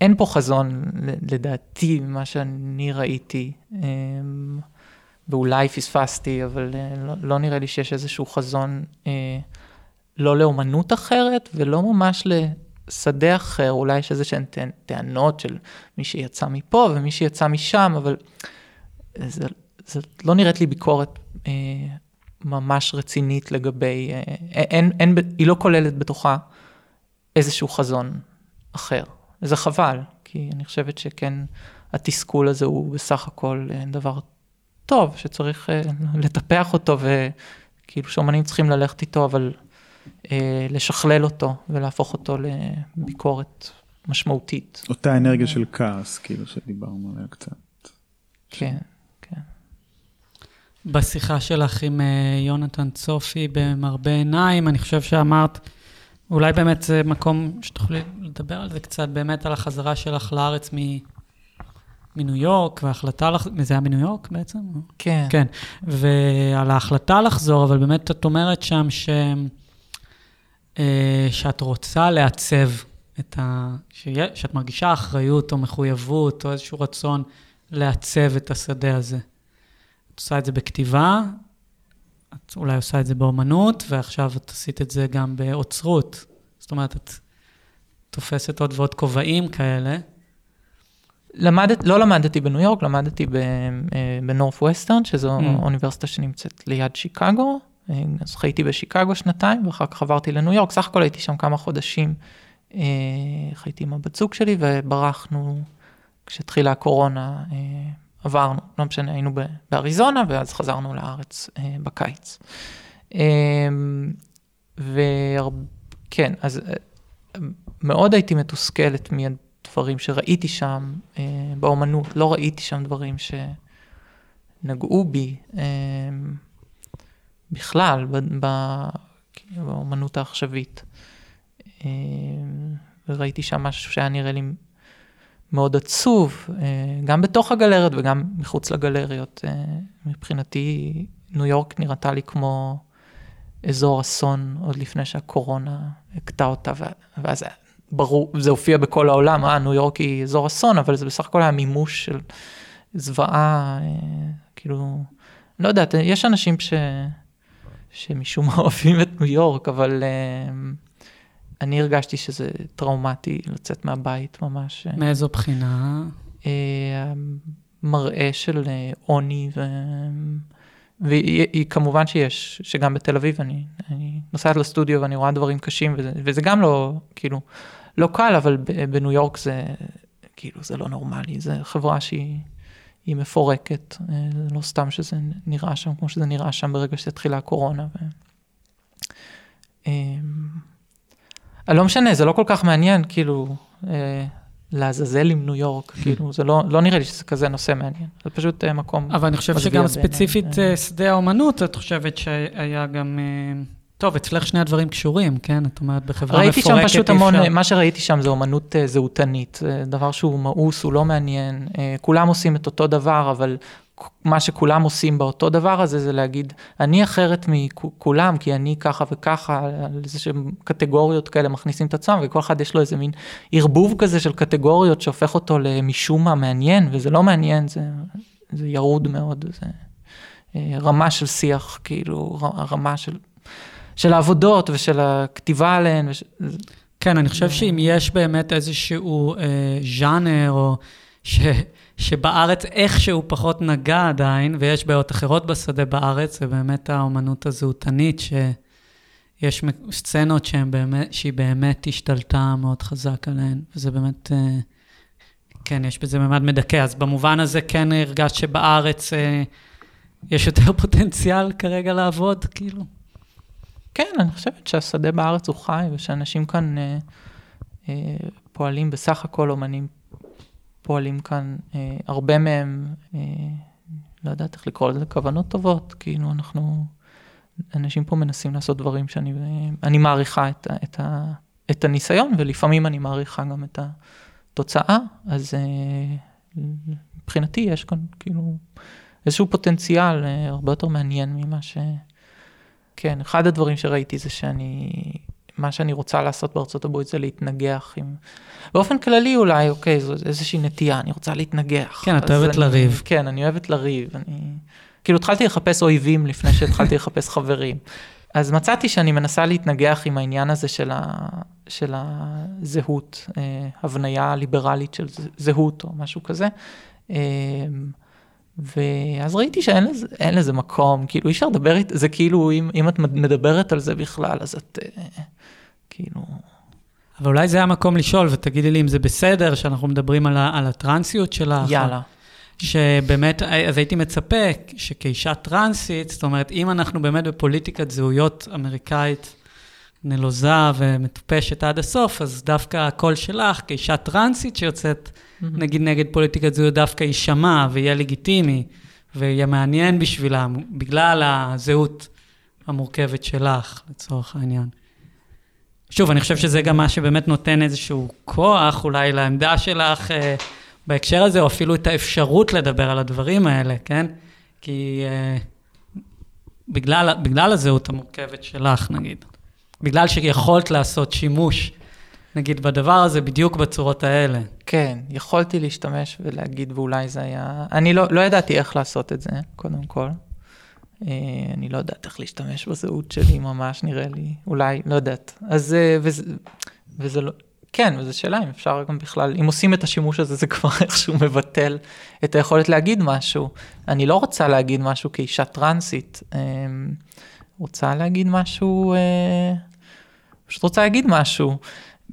אין פה חזון לדעתי ממה שאני ראיתי, ואולי פספסתי, אבל לא, לא נראה לי שיש איזשהו חזון. לא לאומנות אחרת ולא ממש לשדה אחר, אולי יש איזה שהן טענות של מי שיצא מפה ומי שיצא משם, אבל זה, זה לא נראית לי ביקורת אה, ממש רצינית לגבי, אה, אין, אין, היא לא כוללת בתוכה איזשהו חזון אחר. זה חבל, כי אני חושבת שכן, התסכול הזה הוא בסך הכל אה, דבר טוב, שצריך אה, לטפח אותו, וכאילו שאומנים צריכים ללכת איתו, אבל... אה, לשכלל אותו ולהפוך אותו לביקורת משמעותית. אותה אנרגיה של כעס, כאילו שדיברנו עליה קצת. כן, כן. בשיחה שלך עם אה, יונתן צופי במרבה עיניים, אני חושב שאמרת, אולי באמת זה מקום שתוכלי לדבר על זה קצת, באמת על החזרה שלך לארץ מ... מניו יורק, וההחלטה, לח... זה היה מניו יורק בעצם? כן. כן, ועל ההחלטה לחזור, אבל באמת את אומרת שם ש... אה, שאת רוצה לעצב את ה... שאת מרגישה אחריות או מחויבות או איזשהו רצון לעצב את השדה הזה. את עושה את זה בכתיבה, את אולי עושה את זה באומנות, ועכשיו את עשית את זה גם באוצרות. זאת אומרת, את תופסת עוד ועוד כובעים כאלה. למדת, לא למדתי בניו יורק, למדתי בנורף ווסטרן, שזו mm. אוניברסיטה שנמצאת ליד שיקגו, אז חייתי בשיקגו שנתיים, ואחר כך עברתי לניו יורק, סך הכל הייתי שם כמה חודשים. אה, חייתי עם הבת זוג שלי וברחנו, כשהתחילה הקורונה, אה, עברנו, לא משנה, היינו באריזונה, ואז חזרנו לארץ אה, בקיץ. וכן, אז מאוד הייתי מתוסכלת מהדברים שראיתי שם באומנות, לא ראיתי שם דברים שנגעו בי. בכלל, באמנות העכשווית. אה, וראיתי שם משהו שהיה נראה לי מאוד עצוב, אה, גם בתוך הגלריות וגם מחוץ לגלריות. אה, מבחינתי, ניו יורק נראתה לי כמו אזור אסון עוד לפני שהקורונה הכתה אותה, ואז ברור, זה הופיע בכל העולם, אה, ניו יורק היא אזור אסון, אבל זה בסך הכל היה מימוש של זוועה, כאילו, לא יודעת, יש אנשים ש... שמשום מה אוהבים את ניו יורק, אבל אני הרגשתי שזה טראומטי לצאת מהבית ממש. מאיזו בחינה? Uh, מראה של uh, עוני, ו... וכמובן שיש, שגם בתל אביב אני, אני נוסעת לסטודיו ואני רואה דברים קשים, וזה, וזה גם לא, כאילו, לא קל, אבל בניו יורק זה, כאילו, זה לא נורמלי, זו חברה שהיא היא מפורקת, אה, זה לא סתם שזה נראה שם כמו שזה נראה שם ברגע שהתחילה הקורונה. ו... אה, לא משנה, זה לא כל כך מעניין, כאילו, אה, לעזאזל עם ניו יורק, כאילו, זה לא, לא נראה לי שזה כזה נושא מעניין, זה פשוט אה, מקום אבל אני חושב שגם. ספציפית אה, אה, שדה האומנות, את חושבת שהיה גם... אה, טוב, אצלך שני הדברים קשורים, כן? את אומרת, בחברה מפורקת ראיתי שם פשוט המון, אפשר- מה שראיתי שם זה אומנות אה, זהותנית, זה דבר שהוא מאוס, הוא לא מעניין, כולם עושים את אותו דבר, אבל מה שכולם עושים באותו דבר הזה זה להגיד, אני אחרת מכולם, כי אני ככה וככה, על איזה שהם קטגוריות כאלה מכניסים את עצמם, וכל אחד יש לו איזה מין ערבוב כזה של קטגוריות שהופך אותו למשום מה מעניין, וזה לא מעניין, זה, זה ירוד מאוד, זה אה, רמה של שיח, כאילו, רמה של... של העבודות ושל הכתיבה עליהן, וש... כן, אני חושב שאם יש באמת איזשהו אה, ז'אנר, או ש, שבארץ איכשהו פחות נגע עדיין, ויש בעיות אחרות בשדה בארץ, זה באמת האומנות הזהותנית, שיש סצנות באמת, שהיא באמת השתלטה מאוד חזק עליהן, וזה באמת, אה, כן, יש בזה ממד מדכא. אז במובן הזה כן הרגשת שבארץ אה, יש יותר פוטנציאל כרגע לעבוד, כאילו. כן, אני חושבת שהשדה בארץ הוא חי, ושאנשים כאן אה, אה, פועלים, בסך הכל אומנים פועלים כאן, אה, הרבה מהם, אה, לא יודעת איך לקרוא לזה, כוונות טובות, כאילו אנחנו, אנשים פה מנסים לעשות דברים שאני אני מעריכה את, את, ה, את הניסיון, ולפעמים אני מעריכה גם את התוצאה, אז אה, מבחינתי יש כאן כאילו איזשהו פוטנציאל אה, הרבה יותר מעניין ממה ש... כן, אחד הדברים שראיתי זה שאני, מה שאני רוצה לעשות בארצות הברית זה להתנגח עם, באופן כללי אולי, אוקיי, זו איזושהי נטייה, אני רוצה להתנגח. כן, את אוהבת אני- לריב. כן, אני אוהבת לריב, אני... כאילו התחלתי לחפש אויבים לפני שהתחלתי לחפש חברים. אז מצאתי שאני מנסה להתנגח עם העניין הזה של, ה... של הזהות, אה, הבניה ליברלית של זהות או משהו כזה. ואז ראיתי שאין לזה, לזה מקום, כאילו אי אפשר לדבר, אית- זה כאילו אם, אם את מדברת על זה בכלל, אז את אה, כאילו... אבל אולי זה המקום לשאול, ותגידי לי אם זה בסדר, שאנחנו מדברים על, ה- על הטרנסיות שלך. יאללה. שבאמת, אז הייתי מצפה שכאישה טרנסית, זאת אומרת, אם אנחנו באמת בפוליטיקת זהויות אמריקאית נלוזה ומטופשת עד הסוף, אז דווקא הקול שלך, כאישה טרנסית שיוצאת, נגיד נגד פוליטיקת זהויות, דווקא יישמע ויהיה לגיטימי ויהיה מעניין בשבילם, בגלל הזהות המורכבת שלך, לצורך העניין. שוב, אני חושב שזה גם מה שבאמת נותן איזשהו כוח אולי לעמדה שלך אה, בהקשר הזה, או אפילו את האפשרות לדבר על הדברים האלה, כן? כי אה, בגלל, בגלל הזהות המורכבת שלך, נגיד. בגלל שיכולת לעשות שימוש, נגיד, בדבר הזה בדיוק בצורות האלה. כן, יכולתי להשתמש ולהגיד, ואולי זה היה... אני לא, לא ידעתי איך לעשות את זה, קודם כל. אה, אני לא יודעת איך להשתמש בזהות שלי ממש, נראה לי. אולי, לא יודעת. אז... אה, וזה, וזה לא... כן, וזו שאלה אם אפשר גם בכלל, אם עושים את השימוש הזה, זה כבר איכשהו מבטל את היכולת להגיד משהו. אני לא רוצה להגיד משהו כאישה טרנסית, אה, רוצה להגיד משהו, פשוט רוצה להגיד משהו.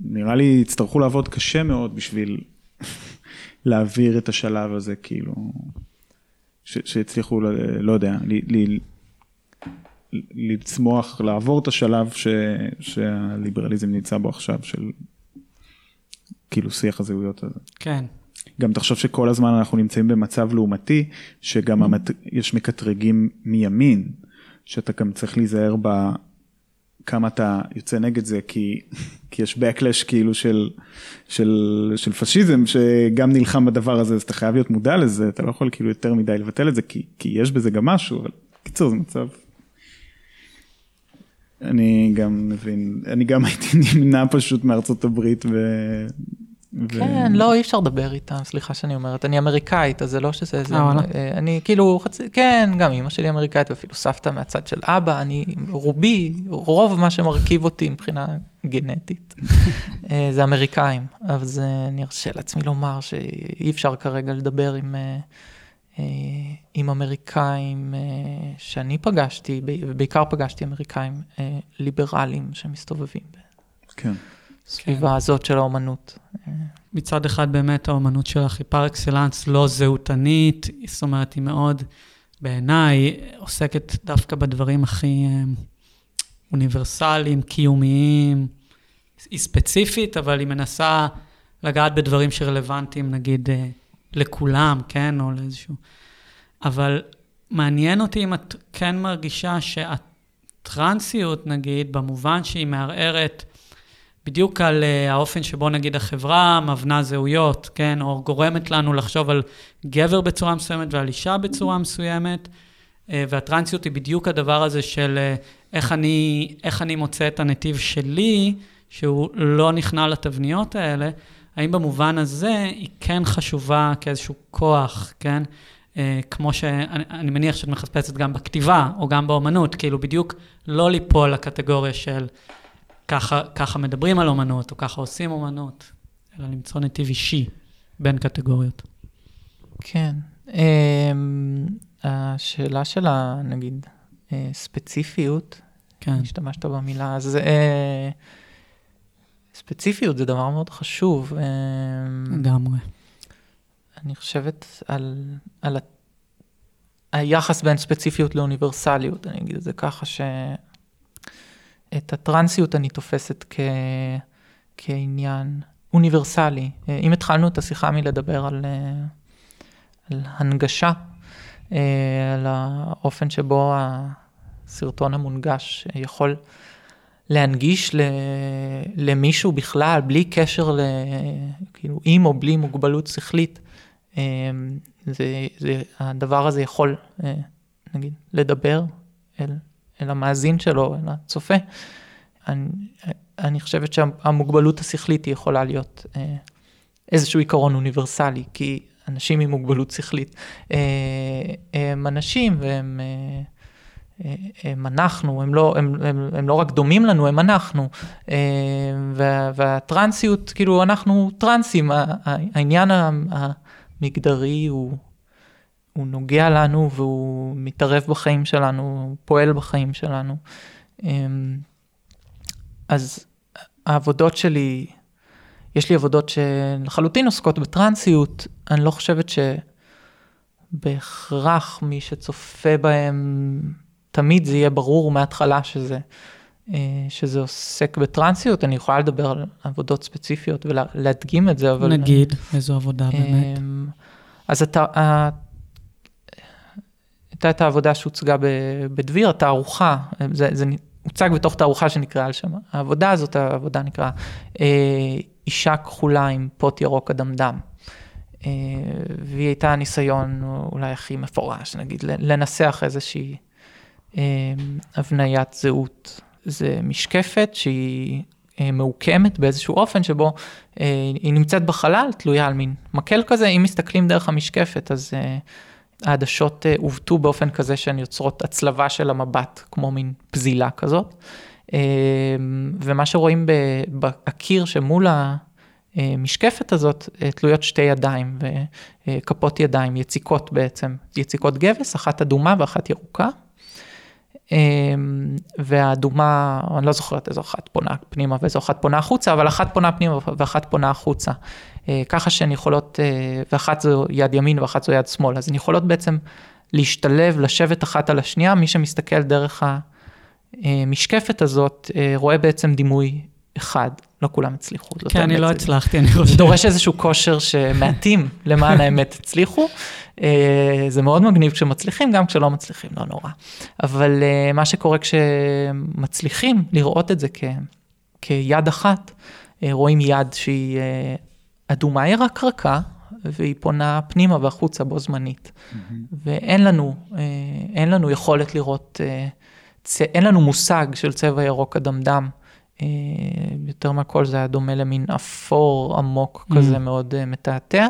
נראה לי יצטרכו לעבוד קשה מאוד בשביל להעביר את השלב הזה, כאילו, ש- שהצליחו, ל- לא יודע, ל- ל- לצמוח, לעבור את השלב ש- שהליברליזם נמצא בו עכשיו, של כאילו שיח הזהויות הזה. כן. גם תחשוב שכל הזמן אנחנו נמצאים במצב לעומתי, שגם המת... יש מקטרגים מימין, שאתה גם צריך להיזהר ב... כמה אתה יוצא נגד זה, כי, כי יש backlash כאילו של, של, של פשיזם, שגם נלחם בדבר הזה, אז אתה חייב להיות מודע לזה, אתה לא יכול כאילו יותר מדי לבטל את זה, כי, כי יש בזה גם משהו, אבל קיצור זה מצב. אני גם מבין, אני גם הייתי נמנע פשוט מארצות הברית ו... ו- כן, לא, אי אפשר לדבר איתם, סליחה שאני אומרת. אני אמריקאית, אז זה לא שזה... זה, אה. אה, אני כאילו, חצי, כן, גם אמא שלי אמריקאית, ואפילו סבתא מהצד של אבא, אני, רובי, רוב מה שמרכיב אותי מבחינה גנטית, אה, זה אמריקאים. אבל זה, אני ארשה לעצמי לומר שאי אפשר כרגע לדבר עם... עם אמריקאים שאני פגשתי, ובעיקר פגשתי אמריקאים ליברליים שמסתובבים. כן. הסביבה הזאת של האומנות. מצד אחד באמת האומנות שלך היא פר אקסלנס לא זהותנית, זאת אומרת, היא מאוד, בעיניי, עוסקת דווקא בדברים הכי אה, אוניברסליים, קיומיים. היא ספציפית, אבל היא מנסה לגעת בדברים שרלוונטיים, נגיד, אה, לכולם, כן? או לאיזשהו... אבל מעניין אותי אם את כן מרגישה שהטרנסיות, נגיד, במובן שהיא מערערת בדיוק על uh, האופן שבו נגיד החברה מבנה זהויות, כן? או גורמת לנו לחשוב על גבר בצורה מסוימת ועל אישה בצורה מסוימת. Uh, והטרנסיות היא בדיוק הדבר הזה של uh, איך, אני, איך אני מוצא את הנתיב שלי, שהוא לא נכנע לתבניות האלה. האם במובן הזה היא כן חשובה כאיזשהו כוח, כן? Uh, כמו שאני מניח שאת מחפשת גם בכתיבה או גם באומנות, כאילו בדיוק לא ליפול לקטגוריה של ככה, ככה מדברים על אומנות, או ככה עושים אומנות, אלא למצוא נתיב אישי בין קטגוריות. כן. Um, השאלה של ה... נגיד, uh, ספציפיות, כן. השתמשת במילה, אז uh, ספציפיות זה דבר מאוד חשוב. לגמרי. אני חושבת על, על היחס בין ספציפיות לאוניברסליות, אני אגיד את זה ככה, ש... את הטרנסיות אני תופסת כ... כעניין אוניברסלי. אם התחלנו את השיחה מלדבר על, על הנגשה, על האופן שבו הסרטון המונגש יכול להנגיש למישהו בכלל, בלי קשר ל... כאילו, עם או בלי מוגבלות שכלית, זה, זה, הדבר הזה יכול, נגיד, לדבר אל אל המאזין שלו, אל הצופה. אני, אני חושבת שהמוגבלות השכלית היא יכולה להיות אה, איזשהו עיקרון אוניברסלי, כי אנשים עם מוגבלות שכלית אה, הם אנשים והם... אה, הם אנחנו, הם לא, הם, הם, הם לא רק דומים לנו, הם אנחנו. וה, והטרנסיות, כאילו אנחנו טרנסים, העניין המגדרי הוא, הוא נוגע לנו והוא מתערב בחיים שלנו, הוא פועל בחיים שלנו. אמ, אז העבודות שלי, יש לי עבודות שלחלוטין עוסקות בטרנסיות, אני לא חושבת שבהכרח מי שצופה בהם, תמיד זה יהיה ברור מההתחלה שזה, אה, שזה עוסק בטרנסיות, אני יכולה לדבר על עבודות ספציפיות ולהדגים את זה, אבל... נגיד, איזו עבודה באמת. אמ, אז אתה... הייתה את העבודה שהוצגה בדביר, התערוכה, זה, זה הוצג בתוך תערוכה שנקראה על שם. העבודה הזאת, העבודה נקרא אה, אישה כחולה עם פוט ירוק אדמדם. אה, והיא הייתה ניסיון אולי הכי מפורש, נגיד, לנסח איזושהי אה, הבניית זהות. זה משקפת שהיא מעוקמת באיזשהו אופן שבו היא נמצאת בחלל, תלויה על מין מקל כזה, אם מסתכלים דרך המשקפת, אז... העדשות אה, עוותו באופן כזה שהן יוצרות הצלבה של המבט, כמו מין פזילה כזאת. אה, ומה שרואים בקיר שמול המשקפת הזאת, אה, תלויות שתי ידיים וכפות ידיים, יציקות בעצם, יציקות גבס, אחת אדומה ואחת ירוקה. והאדומה, אני לא זוכרת איזו אחת פונה פנימה ואיזו אחת פונה החוצה, אבל אחת פונה פנימה ואחת פונה החוצה. אה, ככה שהן יכולות, אה, ואחת זו יד ימין ואחת זו יד שמאל, אז הן יכולות בעצם להשתלב, לשבת אחת על השנייה, מי שמסתכל דרך המשקפת הזאת, אה, רואה בעצם דימוי אחד, לא כולם הצליחו. כן, אני לא הצלחתי, אני חושב. דורש איזשהו כושר שמעטים למען האמת הצליחו. זה מאוד מגניב כשמצליחים, גם כשלא מצליחים, לא נורא. אבל מה שקורה כשמצליחים לראות את זה כ, כיד אחת, רואים יד שהיא אדומה היא רק רכה, והיא פונה פנימה והחוצה בו זמנית. Mm-hmm. ואין לנו, אה, אין לנו יכולת לראות, אה, אין לנו מושג של צבע ירוק אדמדם. אה, יותר מהכל זה היה דומה למין אפור עמוק mm-hmm. כזה מאוד מתעתע.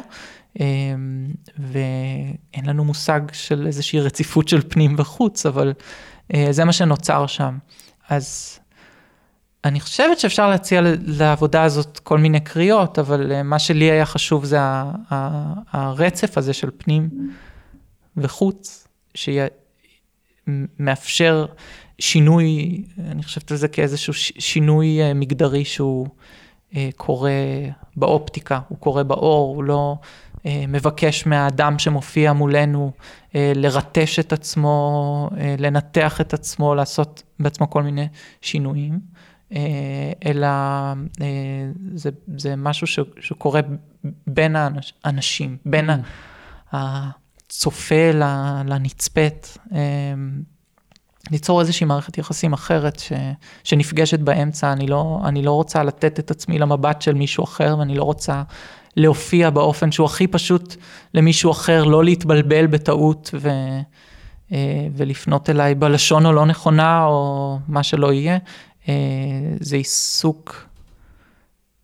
ואין לנו מושג של איזושהי רציפות של פנים וחוץ, אבל זה מה שנוצר שם. אז אני חושבת שאפשר להציע לעבודה הזאת כל מיני קריאות, אבל אה, מה שלי היה חשוב זה הרצף הזה של פנים וחוץ, שמאפשר שינוי, אני חושבת על זה כאיזשהו שינוי אה, מגדרי שהוא אה, קורא באופטיקה, הוא קורא באור, הוא לא מבקש מהאדם שמופיע מולנו לרטש את עצמו, לנתח את עצמו, לעשות בעצמו כל מיני שינויים, אלא אה, זה, זה משהו ש, שקורה בין האנש, האנשים, בין Mm. הצופה לנצפית. אה, ליצור איזושהי מערכת יחסים אחרת ש, שנפגשת באמצע, אני לא, אני לא רוצה לתת את עצמי למבט של מישהו אחר ואני לא רוצה להופיע באופן שהוא הכי פשוט למישהו אחר, לא להתבלבל בטעות ו, אה, ולפנות אליי בלשון הלא נכונה או מה שלא יהיה. אה, זה עיסוק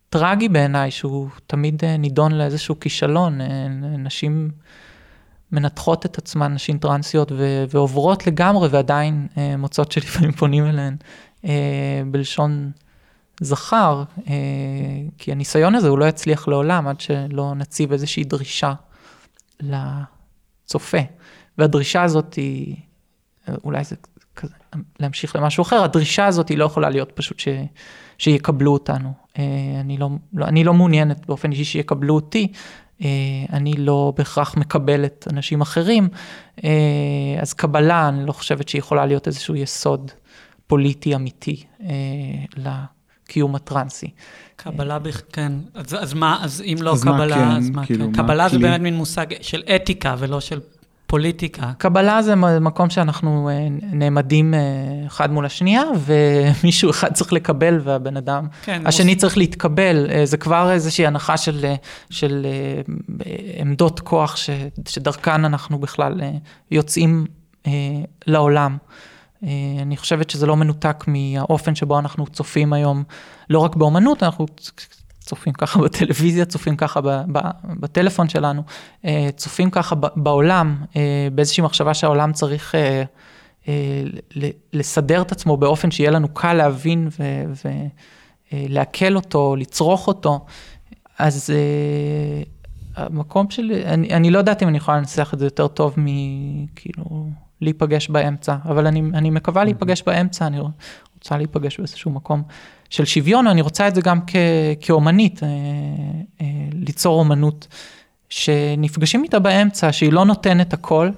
טרגי בעיניי, שהוא תמיד אה, נידון לאיזשהו כישלון. אה, נשים מנתחות את עצמן, נשים טרנסיות, ו- ועוברות לגמרי, ועדיין מוצאות שלפעמים פונים אליהן בלשון זכר, כי הניסיון הזה הוא לא יצליח לעולם עד שלא נציב איזושהי דרישה לצופה. והדרישה הזאת היא, אולי זה כזה, להמשיך למשהו אחר, הדרישה הזאת היא לא יכולה להיות פשוט ש, שיקבלו אותנו. אה, אני לא, לא, אני לא מעוניינת באופן אישי שיקבלו אותי, אה, אני לא בהכרח מקבלת אנשים אחרים, אה, אז קבלה, אני לא חושבת שהיא יכולה להיות איזשהו יסוד פוליטי אמיתי לקיום הטרנסי. קבלה, בכ- כן. אז, אז מה, אז אם לא אז מה קבלה, כן? אז מה כאילו, כן? מה קבלה זה הכלי? באמת מין מושג של אתיקה ולא של פוליטיקה. קבלה זה מקום שאנחנו אה, נעמדים אה, אחד מול השנייה, ומישהו אחד צריך לקבל והבן אדם כן, השני צריך להתקבל, אה, זה כבר איזושהי הנחה של, של עמדות כוח ש, שדרכן אנחנו בכלל יוצאים לעולם. אני חושבת שזה לא מנותק מהאופן שבו אנחנו צופים היום, לא רק באומנות, אנחנו צופים ככה בטלוויזיה, צופים ככה ב, ב, בטלפון שלנו, אה, צופים ככה ב, בעולם, אה, באיזושהי מחשבה שהעולם צריך אה, לסדר את עצמו באופן שיהיה לנו קל להבין ו... ו אה, לעכל אותו, לצרוך אותו, אז המקום שלי, אני, אני לא יודעת אם אני יכולה לנסח את זה יותר טוב מכאילו להיפגש באמצע, אבל אני, אני מקווה להיפגש באמצע, אני רוצה להיפגש באיזשהו מקום של שוויון, אני רוצה את זה גם כ, כאומנית, אה, אה, ליצור אומנות שנפגשים איתה באמצע, שהיא לא נותנת הכל,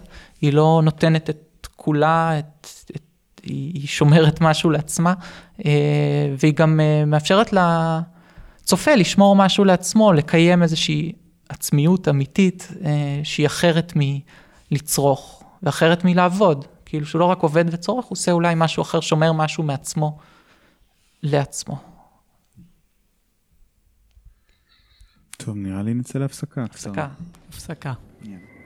היא לא נותנת את כולה, את, את היא שומרת משהו לעצמה, אה, והיא גם אה, מאפשרת לצופה לשמור משהו לעצמו, לקיים איזושהי עצמיות אמיתית אה, שהיא אחרת מלצרוך ואחרת מלעבוד. כאילו שהוא לא רק עובד וצורך, הוא עושה אולי משהו אחר, שומר משהו מעצמו לעצמו. טוב, נראה לי נצא להפסקה. הפסקה. הפסקה. טוב.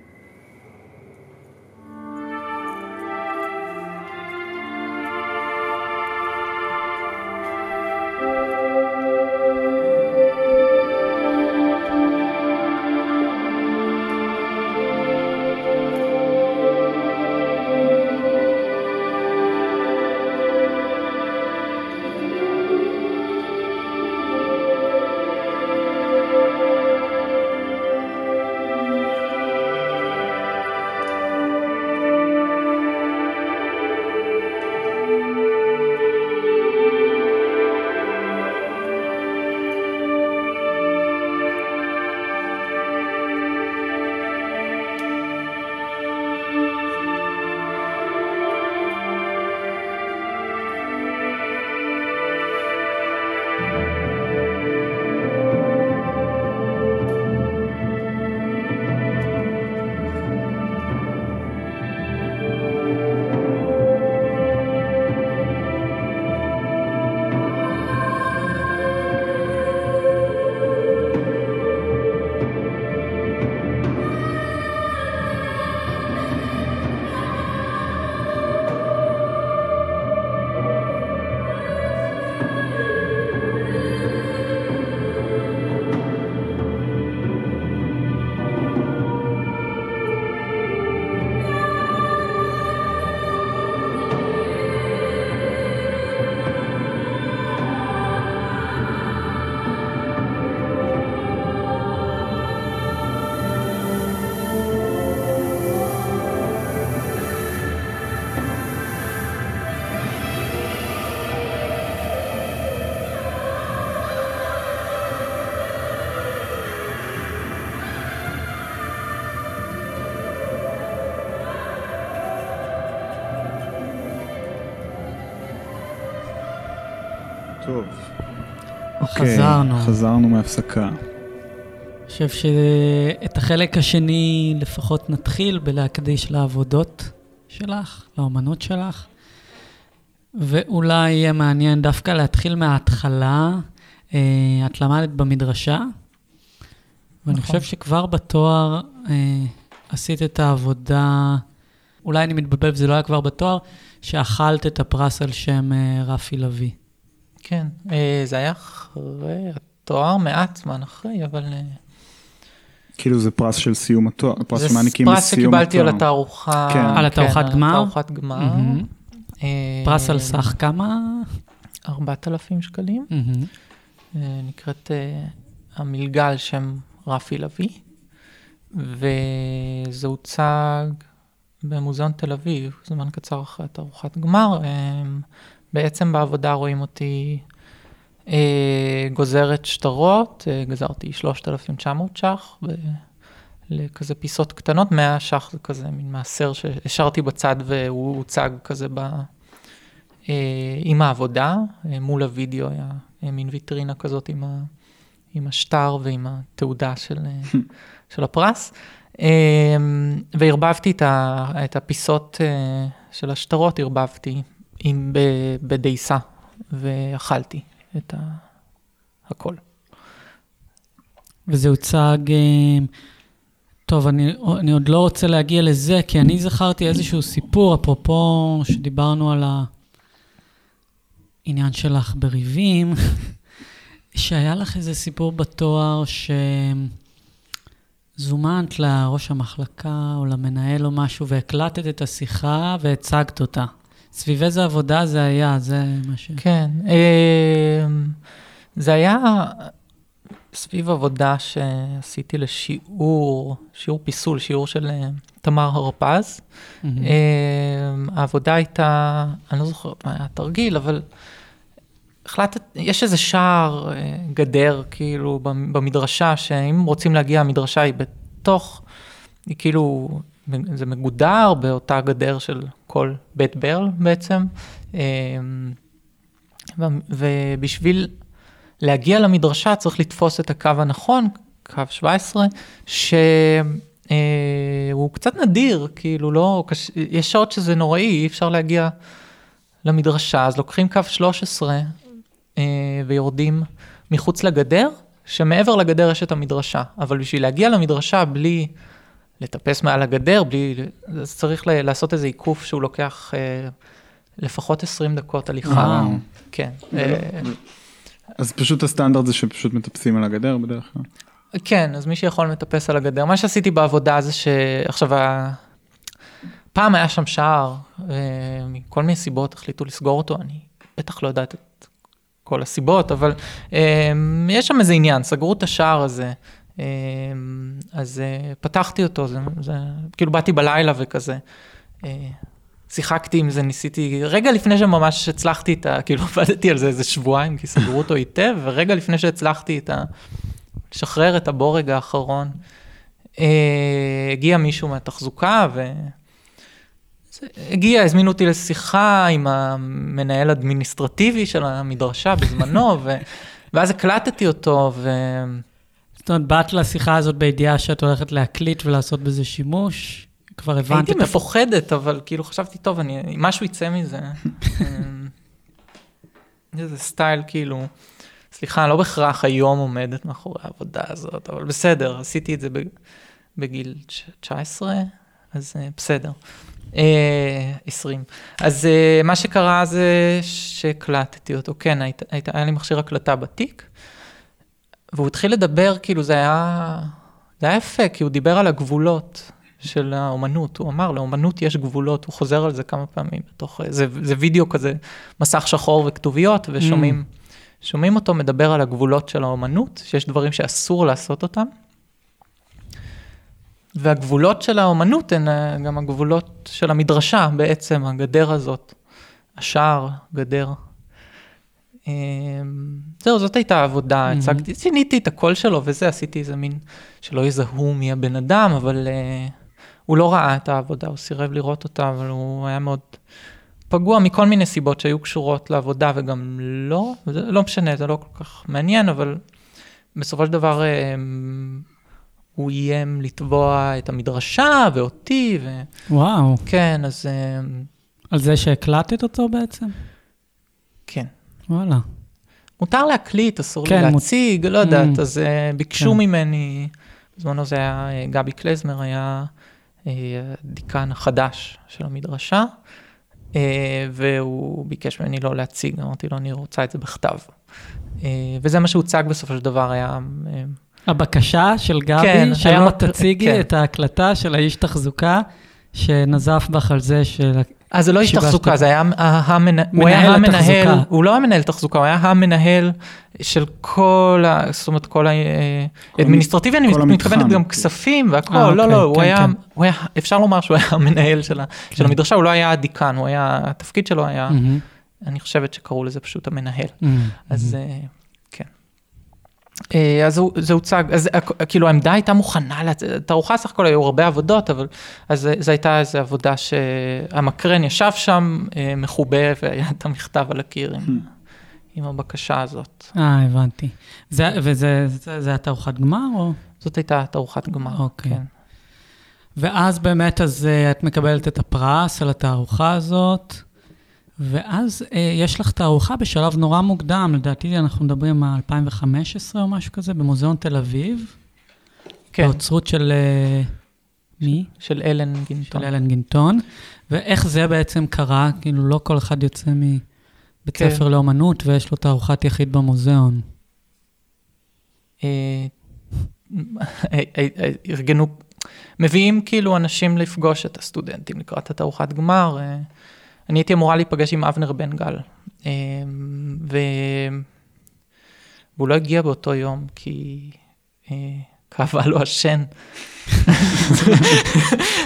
חזרנו. חזרנו מהפסקה. אני חושב שאת החלק השני לפחות נתחיל בלהקדיש לעבודות שלך, לאמנות שלך. ואולי יהיה מעניין דווקא להתחיל מההתחלה. אה, את למדת במדרשה, ואני נכון. חושב שכבר בתואר אה, עשית את העבודה, אולי אני מתבלבל וזה לא היה כבר בתואר, שאכלת את הפרס על שם אה, רפי לביא. כן, אה, זה היה אחרי התואר, מעט זמן אחרי, אבל... אה, כאילו זה פרס של סיום התואר, פרס זה שמעניקים פרס בסיום התואר. שקיבלתי על התערוכה. כן. על התערוכת כן, גמר? על התערוכת גמר. מהמם. אה, פרס על סך כמה? 4,000 שקלים. אה, נקראת אה, המלגה על שם רפי לביא, וזה הוצג במוזיאון תל אביב, זמן קצר אחרי תערוכת גמר. בעצם בעבודה רואים אותי אה, גוזרת שטרות, אה, גזרתי 3,900 ש"ח, ב- לכזה פיסות קטנות, 100 ש"ח זה כזה מין מעשר שהשארתי בצד והוא הוצג כזה ב... אה, עם העבודה, אה, מול הוידאו היה אה, מין ויטרינה כזאת עם, ה, עם השטר ועם התעודה של, אה, של הפרס. אה, וערבבתי את, ה, את הפיסות אה, של השטרות, ערבבתי עם, בדייסה, ואכלתי את ה, הכל. וזה הוצג... אה, טוב, אני, אני עוד לא רוצה להגיע לזה, כי אני זכרתי איזשהו סיפור, אפרופו שדיברנו על העניין שלך בריבים, שהיה לך איזה סיפור בתואר שזומנת לראש המחלקה או למנהל או משהו, והקלטת את השיחה והצגת אותה. סביב איזה עבודה זה היה, זה מה ש... כן, אה, זה היה סביב עבודה שעשיתי לשיעור, שיעור פיסול, שיעור של אה, תמר הרפז. אה, העבודה הייתה, אני לא זוכר מה היה התרגיל, אבל החלטת, יש איזה שער, אה, גדר, כאילו, במ- במדרשה, שאם רוצים להגיע, המדרשה היא בתוך, היא כאילו, זה מגודר באותה גדר של כל בית ברל בעצם. אה, ו- ובשביל להגיע למדרשה צריך לתפוס את הקו הנכון, קו 17, שהוא קצת נדיר, כאילו לא. יש שעות שזה נוראי, אי אפשר להגיע למדרשה, אז לוקחים קו 13 אה, ויורדים מחוץ לגדר, שמעבר לגדר יש את המדרשה, אבל בשביל להגיע למדרשה בלי לטפס מעל הגדר, בלי, אז צריך ל- לעשות איזה עיקוף שהוא לוקח אה, לפחות 20 דקות הליכה. כן. אה, אז פשוט הסטנדרט זה שפשוט מטפסים על הגדר בדרך כלל. כן, אז מי שיכול מטפס על הגדר. מה שעשיתי בעבודה זה שעכשיו, פעם היה שם שער, אה, מכל מיני סיבות החליטו לסגור אותו, אני בטח לא יודעת את כל הסיבות, אבל אה, יש שם איזה עניין, סגרו את השער הזה. אה, אז אה, פתחתי אותו, זה, זה, כאילו באתי בלילה וכזה. אה, שיחקתי עם זה, ניסיתי, רגע לפני שממש הצלחתי את ה... כאילו עבדתי על זה איזה שבועיים, כי סגרו אותו היטב, ורגע לפני שהצלחתי את ה... לשחרר את הבורג האחרון, אה, הגיע מישהו מהתחזוקה, ו... הגיע, הזמינו אותי לשיחה עם המנהל האדמיניסטרטיבי של המדרשה בזמנו, ו... ואז הקלטתי אותו, ו... זאת אומרת, באת לשיחה הזאת בידיעה שאת הולכת להקליט ולעשות בזה שימוש? כבר הבנת הייתי. מפוחדת, אבל כאילו חשבתי, טוב, אני, משהו יצא מזה. אמ, איזה סטייל, כאילו, סליחה, לא בהכרח היום עומדת מאחורי העבודה הזאת, אבל בסדר, עשיתי את זה בגיל תש- 19, אז אה, בסדר. אה, 20. אז אה, מה שקרה זה שהקלטתי אותו, כן, היה לי מכשיר הקלטה בתיק, והוא התחיל לדבר, כאילו זה היה, זה היה יפה, כי הוא דיבר על הגבולות של האומנות, הוא אמר, לאומנות יש גבולות, הוא חוזר על זה כמה פעמים בתוך, זה, זה וידאו כזה, מסך שחור וכתוביות, ושומעים שומעים אותו מדבר על הגבולות של האומנות, שיש דברים שאסור לעשות אותם. והגבולות של האומנות הן אה, גם הגבולות של המדרשה בעצם, הגדר הזאת, השער, גדר. אה, זהו, זאת הייתה העבודה. הצגתי, שיניתי את הקול שלו וזה, עשיתי איזה מין, שלא יזהו מי הבן אדם, אבל uh, הוא לא ראה את העבודה, הוא סירב לראות אותה, אבל הוא היה מאוד פגוע מכל מיני סיבות שהיו קשורות לעבודה וגם לא, זה לא משנה, זה לא כל כך מעניין, אבל בסופו של דבר אה, הוא איים לתבוע את המדרשה ואותי, וואו, וכן, אז אה, על זה שהקלטת אותו בעצם? כן. וואלה. מותר להקליט, אסור כן, לי להציג, לא יודעת, Mm. אז אה, ביקשו כן. ממני, בזמנו זה היה אה, גבי קלזמר, היה אה, הדיקן החדש של המדרשה, אה, והוא ביקש ממני לא להציג, אמרתי לו, אני רוצה את זה בכתב. אה, וזה מה שהוצג בסופו של דבר, היה... אה, הבקשה של גבי, כן, שלא מק- תציגי כן. את ההקלטה של האיש תחזוקה, שנזף בך על זה של... אז זה לא איש. תחזוקה, זה היה ה- המנ- הוא היה מנהל המנהל. הוא לא היה מנהל תחזוקה, הוא היה המנהל של כל ה... זאת אומרת, כל האדמיניסטרטיבי, אני מתכוונת. גם כספים והכל, אה, לא, אוקיי, לא, הוא כן, היה, כן. הוא היה, אפשר לומר שהוא היה המנהל של כן. המדרשה, הוא לא היה הדיקן, הוא היה, התפקיד שלו היה, אני חושבת שקראו לזה פשוט המנהל. אז מהמם. אה, כן. אה, אז הוא- זה הוצג, אז הכ- כאילו העמדה הייתה מוכנה, לצ- תערוכה סך הכל היו הרבה עבודות, אבל אז זו הייתה איזו עבודה שהמקרן ישב שם אה, מחובה והיה את המכתב על הקיר עם, עם הבקשה הזאת. אה, הבנתי. זה, וזה זה, זה התערוכת גמר, או? זאת הייתה תערוכת גמר, אוקיי. כן. ואז באמת, אז אה, את מקבלת את הפרס על התערוכה הזאת, ואז אה, יש לך תערוכה בשלב נורא מוקדם, לדעתי אנחנו מדברים על 2015 או משהו כזה, במוזיאון תל אביב, כן, באוצרות של... אה, מי? של אלן גינטון. של אלן גינטון. ואיך זה בעצם קרה? כאילו, לא כל אחד יוצא מבית כן. ספר לאומנות ויש לו תערוכת יחיד במוזיאון. אה, אה, אה, ארגנו, מביאים כאילו אנשים לפגוש את הסטודנטים לקראת התערוכת גמר. אני הייתי אמורה להיפגש עם אבנר בן גל, אה, ו... והוא לא הגיע באותו יום כי אה, כאבה לו השן.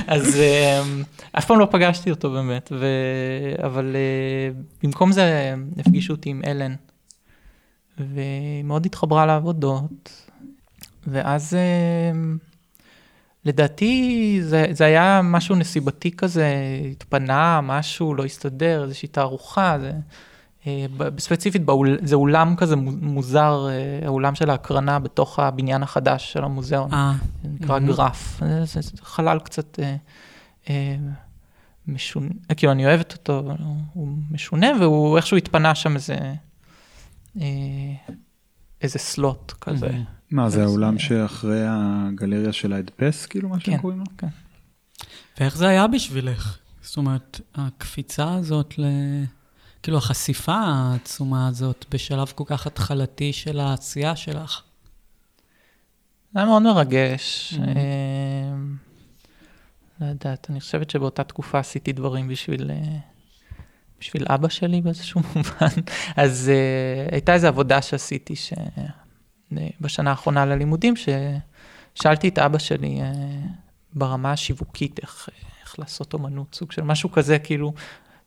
אז אה, אף פעם לא פגשתי אותו באמת, ו... אבל אה, במקום זה הפגישו אותי עם אלן, והיא מאוד התחברה לעבודות, ואז אה, לדעתי זה, זה היה משהו נסיבתי כזה, התפנה, משהו, לא הסתדר, איזושהי תערוכה, זה, אה, ספציפית באול, זה אולם כזה מו- מוזר, אה, האולם של ההקרנה בתוך הבניין החדש של המוזיאון. אה, נקרא מהמם. גרף, זה, זה, זה חלל קצת אה, אה, משונה, כאילו אני אוהבת אותו, אבל הוא, משונה והוא איכשהו התפנה שם איזה, אה, איזה סלוט כזה. מהמם. מה, זה האולם אה, שאחרי הגלריה של ההדפס, כאילו, מה שהם כן. קוראים לו? כן. ואיך זה היה בשבילך? זאת אומרת, הקפיצה הזאת ל... כאילו, החשיפה העצומה הזאת בשלב כל כך התחלתי של העשייה שלך. זה היה מאוד מרגש. Mhm. אה, לא יודעת, אני חושבת שבאותה תקופה עשיתי דברים בשביל, אה, בשביל אבא שלי באיזשהו מובן. אז אה, הייתה איזו עבודה שעשיתי ש... אה, בשנה האחרונה ללימודים, ששאלתי את אבא שלי אה, ברמה השיווקית איך, איך לעשות אומנות, סוג של משהו כזה, כאילו,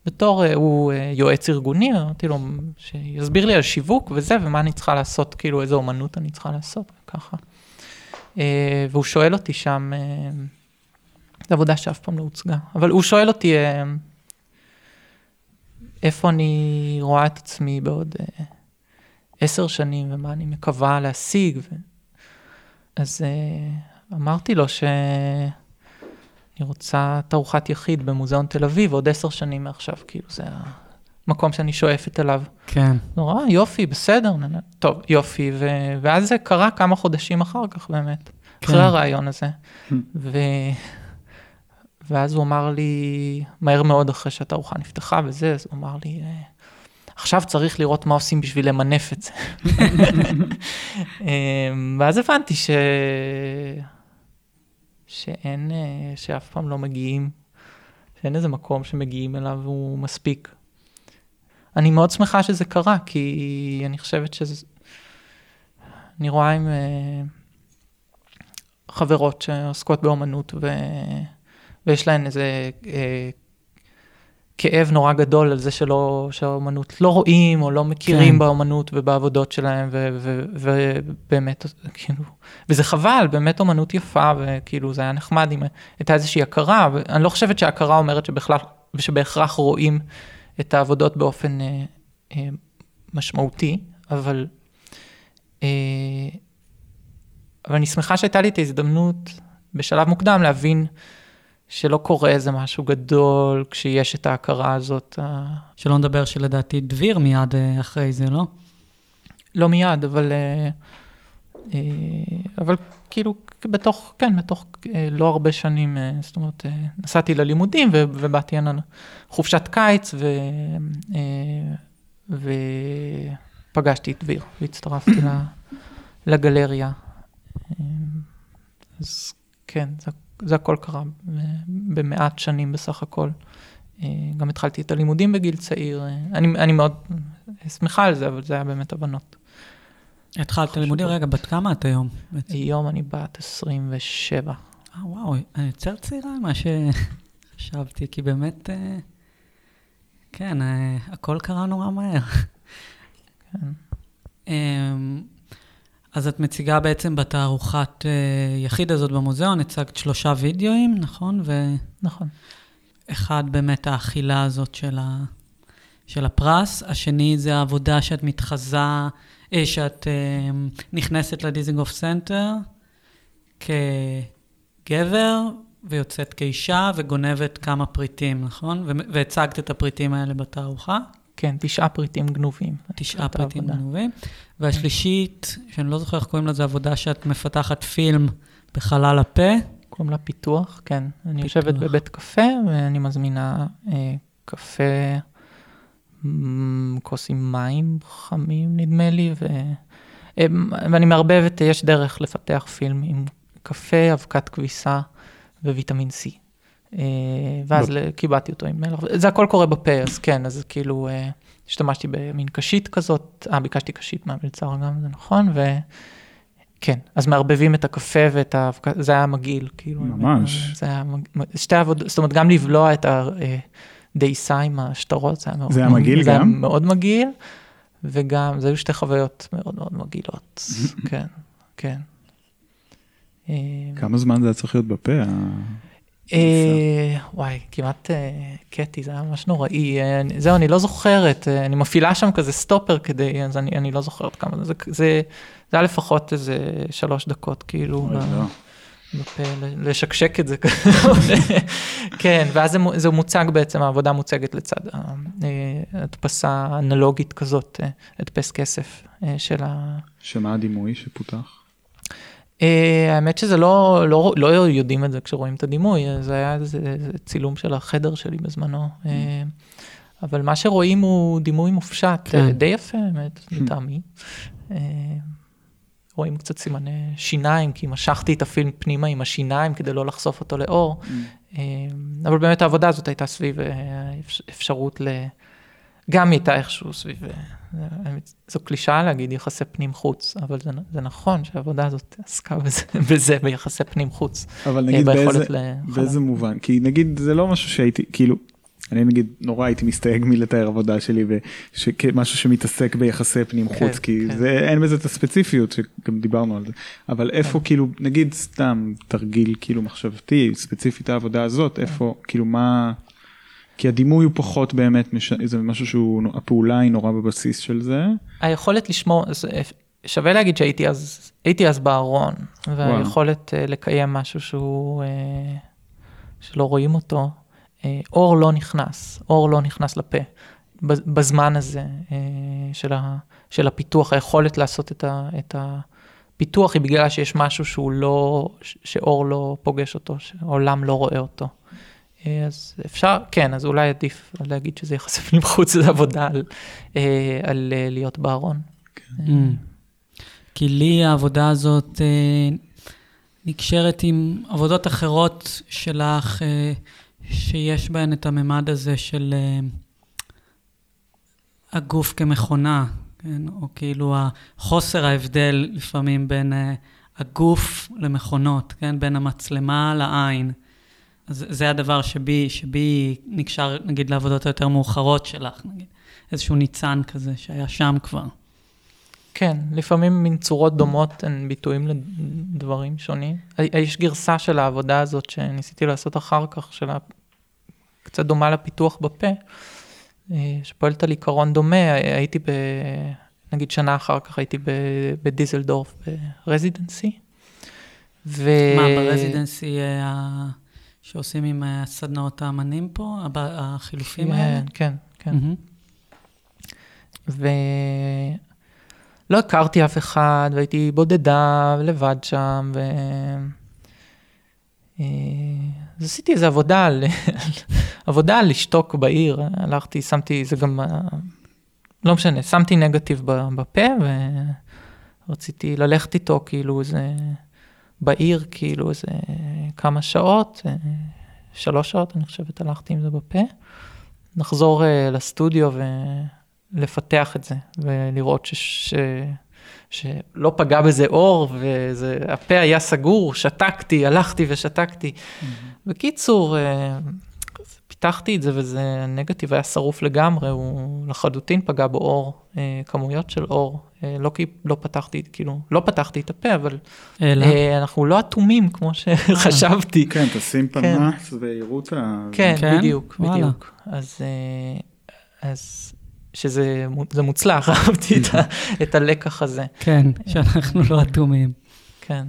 בתור, אה, הוא אה, יועץ ארגוני, אמרתי לו שיסביר לי על שיווק וזה, ומה אני צריכה לעשות, כאילו, איזה אומנות אני צריכה לעשות, ככה. אה, והוא שואל אותי שם, אה, זו עבודה שאף פעם לא הוצגה, אבל הוא שואל אותי אה, איפה אני רואה את עצמי בעוד אה, עשר שנים ומה אני מקווה להשיג. ו... אז אה, אמרתי לו שאני רוצה תערוכת יחיד במוזיאון תל אביב עוד עשר שנים מעכשיו, כאילו זה המקום שאני שואפת אליו. כן. נורא, יופי, בסדר, נ- טוב, יופי, ו... ואז זה קרה כמה חודשים אחר כך באמת, כן. אחרי הרעיון הזה. ו... ואז הוא אמר לי, מהר מאוד אחרי שהתערוכה נפתחה וזה, אז הוא אמר לי, "אה, עכשיו צריך לראות מה עושים בשביל למנף את זה. אמ, ואז הבנתי ש... שאין, אה, שאף פעם לא מגיעים, שאין איזה מקום שמגיעים אליו והוא מספיק. אני מאוד שמחה שזה קרה, כי אני חושבת שזה... אני רואה עם אה, חברות שעוסקות באומנות, ו... ויש להן איזה אה, כאב נורא גדול על זה שלא, שהאומנות לא רואים או לא מכירים כן. באומנות ובעבודות שלהם, ובאמת, כאילו, וזה חבל, באמת אומנות יפה, וכאילו זה היה נחמד אם הייתה איזושהי הכרה, ואני לא חושבת שההכרה אומרת שבכלל, ושבהכרח רואים את העבודות באופן אה, אה, משמעותי, אבל, אה, אבל אני שמחה שהייתה לי את ההזדמנות בשלב מוקדם להבין שלא קורה איזה משהו גדול כשיש את ההכרה הזאת. שלא נדבר שלדעתי דביר מיד אה, אחרי זה, לא? לא מיד, אבל, אה, אה, אבל כאילו בתוך, כן, בתוך לא הרבה שנים, זאת אומרת, נסעתי ללימודים ובאתי הנה חופשת קיץ ו, ופגשתי את דביר והצטרפתי לגלריה. אז כן, זה זה הכל קרה במעט שנים בסך הכל. אה, גם התחלתי את הלימודים בגיל צעיר, אה, אני, אני מאוד שמחה על זה, אבל זה היה באמת הבנות. התחלת לימודים, רגע, בת כמה את היום? היום אני בת 27. אה, וואו, אני יותר צעירה ממה שחשבתי, כי באמת, אה, כן, הכל קרה נורא מהר. כן. אז את מציגה בעצם בתערוכת אה, יחיד הזאת במוזיאון, הצגת שלושה וידאוים, נכון? ו... נכון. אחד באמת האכילה הזאת של, ה... של הפרס, השני זה העבודה שאת מתחזה, אה, שאת אה, נכנסת לדיזינגוף סנטר כגבר ויוצאת כאישה וגונבת כמה פריטים, נכון? והצגת את הפריטים האלה בתערוכה. כן, תשעה פריטים גנובים. תשעה פריטים גנובים. והשלישית, שאני לא זוכר איך קוראים לזה, עבודה שאת מפתחת פילם בחלל הפה. קוראים לה פיתוח, כן. פיתוח. אני יושבת בבית קפה, ואני מזמינה אה, קפה, כוס עם מים חמים, נדמה לי, ו... אה, ואני מערבבת, יש דרך לפתח פילם עם קפה, אבקת כביסה וויטמין C. אה, ואז קיבלתי אותו עם מלח, זה הכל קורה בפה, אז כן, אז כאילו אה, השתמשתי במין קשית כזאת, אה, ביקשתי קשית מהמלצר גם, זה נכון, וכן, אז מערבבים את הקפה ואת ה... זה היה מגעיל, כאילו. ממש. זה היה, שתי עבודות, זאת אומרת, גם לבלוע את הדייסה עם השטרות, זה היה מאוד... זה היה מגעיל גם? זה היה מאוד מגעיל, וגם, זה היו שתי חוויות מאוד מאוד מגעילות, כן, כן. כמה זמן זה היה צריך להיות בפה? אה, וואי, כמעט אה, קטי, זה היה ממש נוראי. אה, זהו, אני לא זוכרת, אני מפעילה שם כזה סטופר כדי, אז אני לא זוכרת כמה זה. זה היה לפחות איזה שלוש דקות, כאילו, לא. בפה, לשקשק את זה. כן, ואז זה מוצג בעצם, העבודה מוצגת לצד הדפסה אנלוגית כזאת, הדפס כסף של ה... שמה הדימוי שפותח? Uh, האמת שזה לא, לא, לא יודעים את זה כשרואים את הדימוי, זה היה איזה צילום של החדר שלי בזמנו. Uh, אבל מה שרואים הוא דימוי מופשט, כן. uh, די יפה, האמת. לטעמי. רואים קצת סימני שיניים, כי משכתי את הפילם פנימה עם השיניים כדי לא לחשוף אותו לאור. Mm. אבל באמת העבודה הזאת הייתה סביב אפשרות ל... גם הייתה איכשהו סביב, אה, זו קלישאה להגיד יחסי פנים-חוץ, אבל זה, זה נכון שהעבודה הזאת עסקה בזה, בזה ביחסי פנים-חוץ. אבל נגיד באיזה, באיזה מובן, כי נגיד זה לא משהו שהייתי, כאילו, אני נגיד נורא הייתי מסתייג מלתאר עבודה שלי ומשהו שמתעסק ביחסי פנים חוץ כן, כי כן. זה אין בזה את הספציפיות שגם דיברנו על זה אבל איפה כן. כאילו נגיד סתם תרגיל כאילו מחשבתי ספציפית העבודה הזאת כן. איפה כאילו מה כי הדימוי הוא פחות באמת, מש... זה משהו שהוא, הפעולה היא נורא בבסיס של זה. היכולת לשמור, אה, שווה להגיד שהייתי אז, הייתי אז בארון, והיכולת וואו. אה, לקיים משהו שהוא, אה, שלא רואים אותו, אור לא נכנס, אור לא נכנס לפה. בזמן הזה של, ה, של הפיתוח, היכולת לעשות את, ה, את הפיתוח היא בגלל שיש משהו שהוא לא, שאור לא פוגש אותו, שהעולם לא רואה אותו. אה, אז אפשר, כן, אז אולי עדיף להגיד שזה יחסי פנים חוץ לעבודה על, אה, על אה, להיות בארון. כן. Mm. כי לי העבודה הזאת נקשרת עם עבודות אחרות שלך, שיש בהן את הממד הזה של הגוף כמכונה, כן? או כאילו חוסר ההבדל לפעמים בין הגוף למכונות, כן? בין המצלמה לעין. אז זה הדבר שבי, שבי נקשר, נגיד, לעבודות היותר מאוחרות שלך, נגיד. איזשהו ניצן כזה שהיה שם כבר. כן, לפעמים מין צורות דומות הן ביטויים לדברים שונים. יש גרסה של העבודה הזאת שניסיתי לעשות אחר כך, של קצת דומה לפיתוח בפה. אה, שפועלת על עיקרון דומה, הייתי ב... נגיד שנה אחר כך הייתי בדיזלדורף ברזידנסי. ו... מה, ברזידנסי אה, שעושים עם הסדנאות האמנים פה, החילופים כן, האלה? כן, כן. ו... לא הכרתי אף אחד, והייתי בודדה, לבד שם, ו... אה, אז עשיתי איזו עבודה, על... עבודה על לשתוק בעיר, הלכתי, שמתי, זה גם, לא משנה, שמתי נגטיב בפה, ורציתי ללכת איתו, כאילו, איזה, בעיר, כאילו, איזה כמה שעות, אה, שלוש שעות, אני חושבת, הלכתי עם זה בפה. נחזור אה, לסטודיו ולפתח את זה, ולראות ש... ש... שלא פגע בזה אור, והפה היה סגור, שתקתי, הלכתי ושתקתי. Mm-hmm. בקיצור, אה, פיתחתי את זה וזה, הנגטיב היה שרוף לגמרי, הוא לחלוטין פגע באור, אה, כמויות של אור. אה, לא כי לא פתחתי, כאילו, לא פתחתי את הפה, אבל אלא? אנחנו לא אטומים כמו שחשבתי. כן, תשים כן. פנס ויראו את ה... כן, כן? בדיוק, בדיוק. אז, אז שזה מוצלח, אהבתי את, ה, את הלקח הזה. כן, שאנחנו לא אטומים. כן.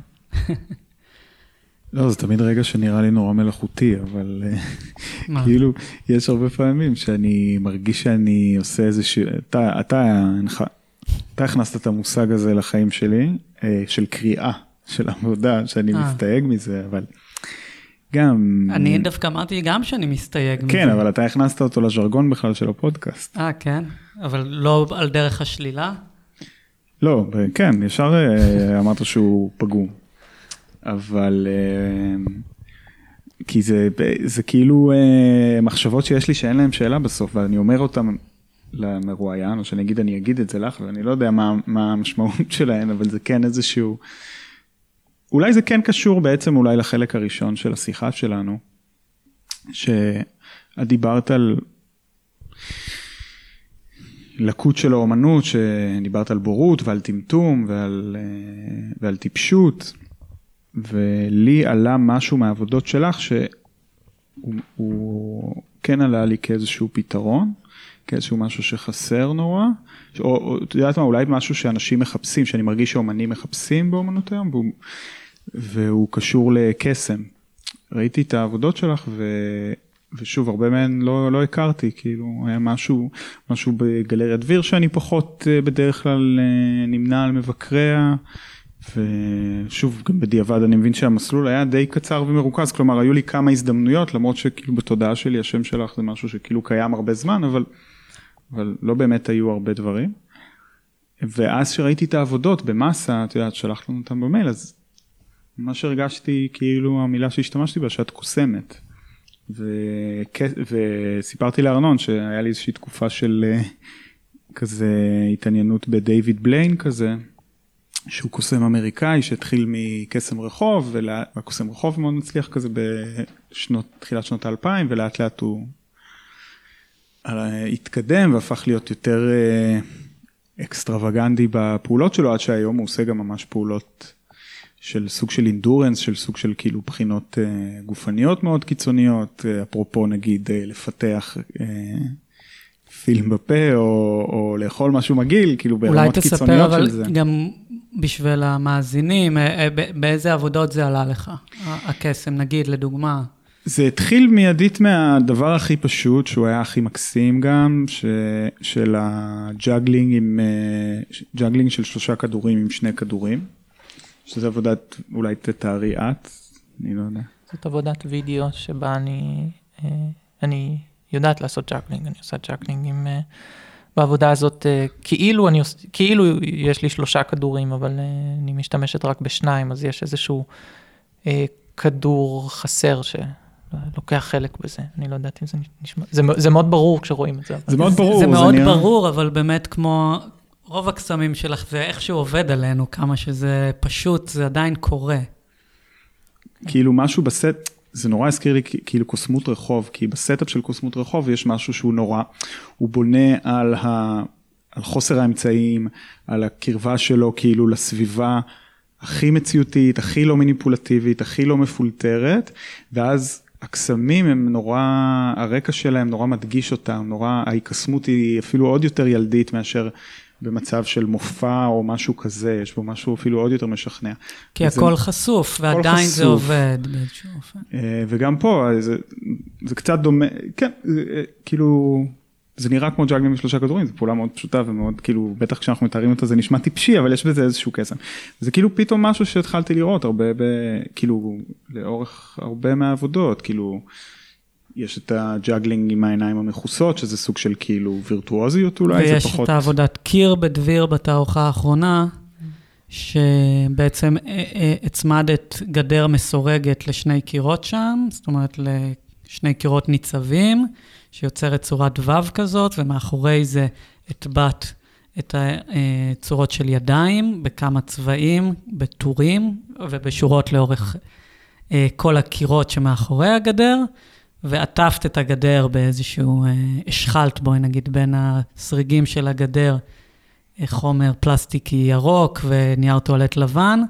לא, זה תמיד רגע שנראה לי נורא מלאכותי, אבל אה, כאילו, יש הרבה פעמים שאני מרגיש שאני עושה איזשהו, אתה, אתה, אתה הכנסת את המושג הזה לחיים שלי, אה, של קריאה, של עבודה, שאני אה. מסתייג מזה, אבל גם... אני דווקא אמרתי גם שאני מסתייג מזה. כן, אבל אתה הכנסת אותו לז'רגון בכלל של הפודקאסט. אה, כן? אבל לא על דרך השלילה? לא, כן, ישר אמרת שהוא פגום. אבל אה, כי זה, זה כאילו אה, מחשבות שיש לי שאין להם שאלה בסוף, ואני אומר אותם למרואיין, או שאני אגיד, אני אגיד את זה לך, ואני לא יודע מה, מה המשמעות שלהן, אבל זה כן איזשהו, אולי זה כן קשור בעצם אולי לחלק הראשון של השיחה שלנו, שאת דיברת על לקות של האומנות, שדיברת על בורות ועל טמטום ועל, אה, ועל טיפשות. ולי עלה משהו מהעבודות שלך שהוא כן עלה לי כאיזשהו פתרון, כאיזשהו משהו שחסר נורא, או, או את יודעת מה, אולי משהו שאנשים מחפשים, שאני מרגיש שאומנים מחפשים באומנות היום, והוא, והוא קשור לקסם. ראיתי את העבודות שלך ו... ושוב, הרבה מהן לא, לא הכרתי, כאילו, היה משהו, משהו בגלריית דביר שאני פחות אה, בדרך כלל אה, נמנה על מבקריה. ושוב, גם בדיעבד אני מבין שהמסלול היה די קצר ומרוכז, כלומר היו לי כמה הזדמנויות, למרות שכאילו בתודעה שלי השם שלך זה משהו שכאילו קיים הרבה זמן, אבל, אבל לא באמת היו הרבה דברים. ואז שראיתי את העבודות במאסה, את יודעת, שלחת לנו אותם במייל, אז מה שהרגשתי כאילו המילה שהשתמשתי בה, שאת קוסמת. ו... וסיפרתי לארנון שהיה לי איזושהי תקופה של אה, כזה התעניינות בדייוויד בליין כזה. שהוא קוסם אמריקאי שהתחיל מקסם רחוב, והקוסם רחוב מאוד מצליח כזה בשנות, תחילת שנות האלפיים, ולאט לאט הוא אה, התקדם והפך להיות יותר אה, אקסטרווגנדי בפעולות שלו, עד שהיום הוא עושה גם ממש פעולות של סוג של אינדורנס, של סוג של כאילו בחינות אה, גופניות מאוד קיצוניות, אפרופו נגיד לפתח פילם בפה או, או לאכול משהו מגעיל, כאילו ברמות קיצוניות של זה. אולי תספר אבל גם בשביל המאזינים, אה, אה, באיזה עבודות זה עלה לך, הקסם, נגיד, לדוגמה? זה התחיל מיידית מהדבר הכי פשוט, שהוא היה הכי מקסים גם, ש, של הג'אגלינג עם, אה, ג'אגלינג של שלושה כדורים עם שני כדורים, שזה עבודת, אולי תתארי את, אני לא יודע. זאת עבודת וידאו שבה אני, אני יודעת לעשות ג'אגלינג, אני עושה ג'אגלינג עם... בעבודה הזאת, אה, כאילו, אני, כאילו יש לי שלושה כדורים, אבל אה, אני משתמשת רק בשניים, אז יש איזשהו אה, כדור חסר שלוקח חלק בזה. אני לא יודעת אם זה נשמע, זה, זה מאוד ברור כשרואים את זה. זה מאוד ברור. זה, זה מאוד נראה... ברור, אבל באמת כמו רוב הקסמים שלך, זה איכשהו עובד עלינו, כמה שזה פשוט, זה עדיין קורה. כאילו משהו בסט, זה נורא הזכיר לי כאילו קוסמות רחוב, כי ב setup של קוסמות רחוב יש משהו שהוא נורא, הוא בונה על, ה, על חוסר האמצעים, על הקרבה שלו כאילו לסביבה הכי מציאותית, הכי לא מניפולטיבית, הכי לא מפולטרת, ואז הקסמים הם נורא, הרקע שלהם נורא מדגיש אותם, נורא, ההיקסמות היא אפילו עוד יותר ילדית מאשר במצב של מופע או משהו כזה, יש בו משהו אפילו עוד יותר משכנע. כי וזה- הכל חשוף, ועדיין זה חשוף. עובד באיזשהו אופן. אה, וגם פה זה, זה קצת דומה, כן, זה, אה, כאילו, זה נראה כמו ג'אגלים בשלושה כדורים, זו פעולה מאוד פשוטה ומאוד כאילו, בטח כשאנחנו מתארים אותה זה נשמע טיפשי, אבל יש בזה איזשהו קסם. זה כאילו פתאום משהו שהתחלתי לראות הרבה, ב, כאילו, לאורך הרבה מהעבודות, כאילו, יש את הג'אגלינג עם העיניים המכוסות, שזה סוג של כאילו וירטואוזיות אולי, זה ויש פחות... את העבודת קיר בדביר בתערוכה האחרונה, שבעצם אה, אה, הצמדת גדר מסורגת לשני קירות שם, זאת אומרת לשני קירות ניצבים, שיוצרת צורת וו כזאת, ומאחורי זה הטבעת את הצורות של ידיים בכמה צבעים, בטורים ובשורות לאורך אה, כל הקירות שמאחורי הגדר. ועטפת את הגדר באיזשהו, אה, השחלת בואי נגיד בין הסריגים של הגדר אה, חומר פלסטיקי ירוק ונייר טואלט לבן,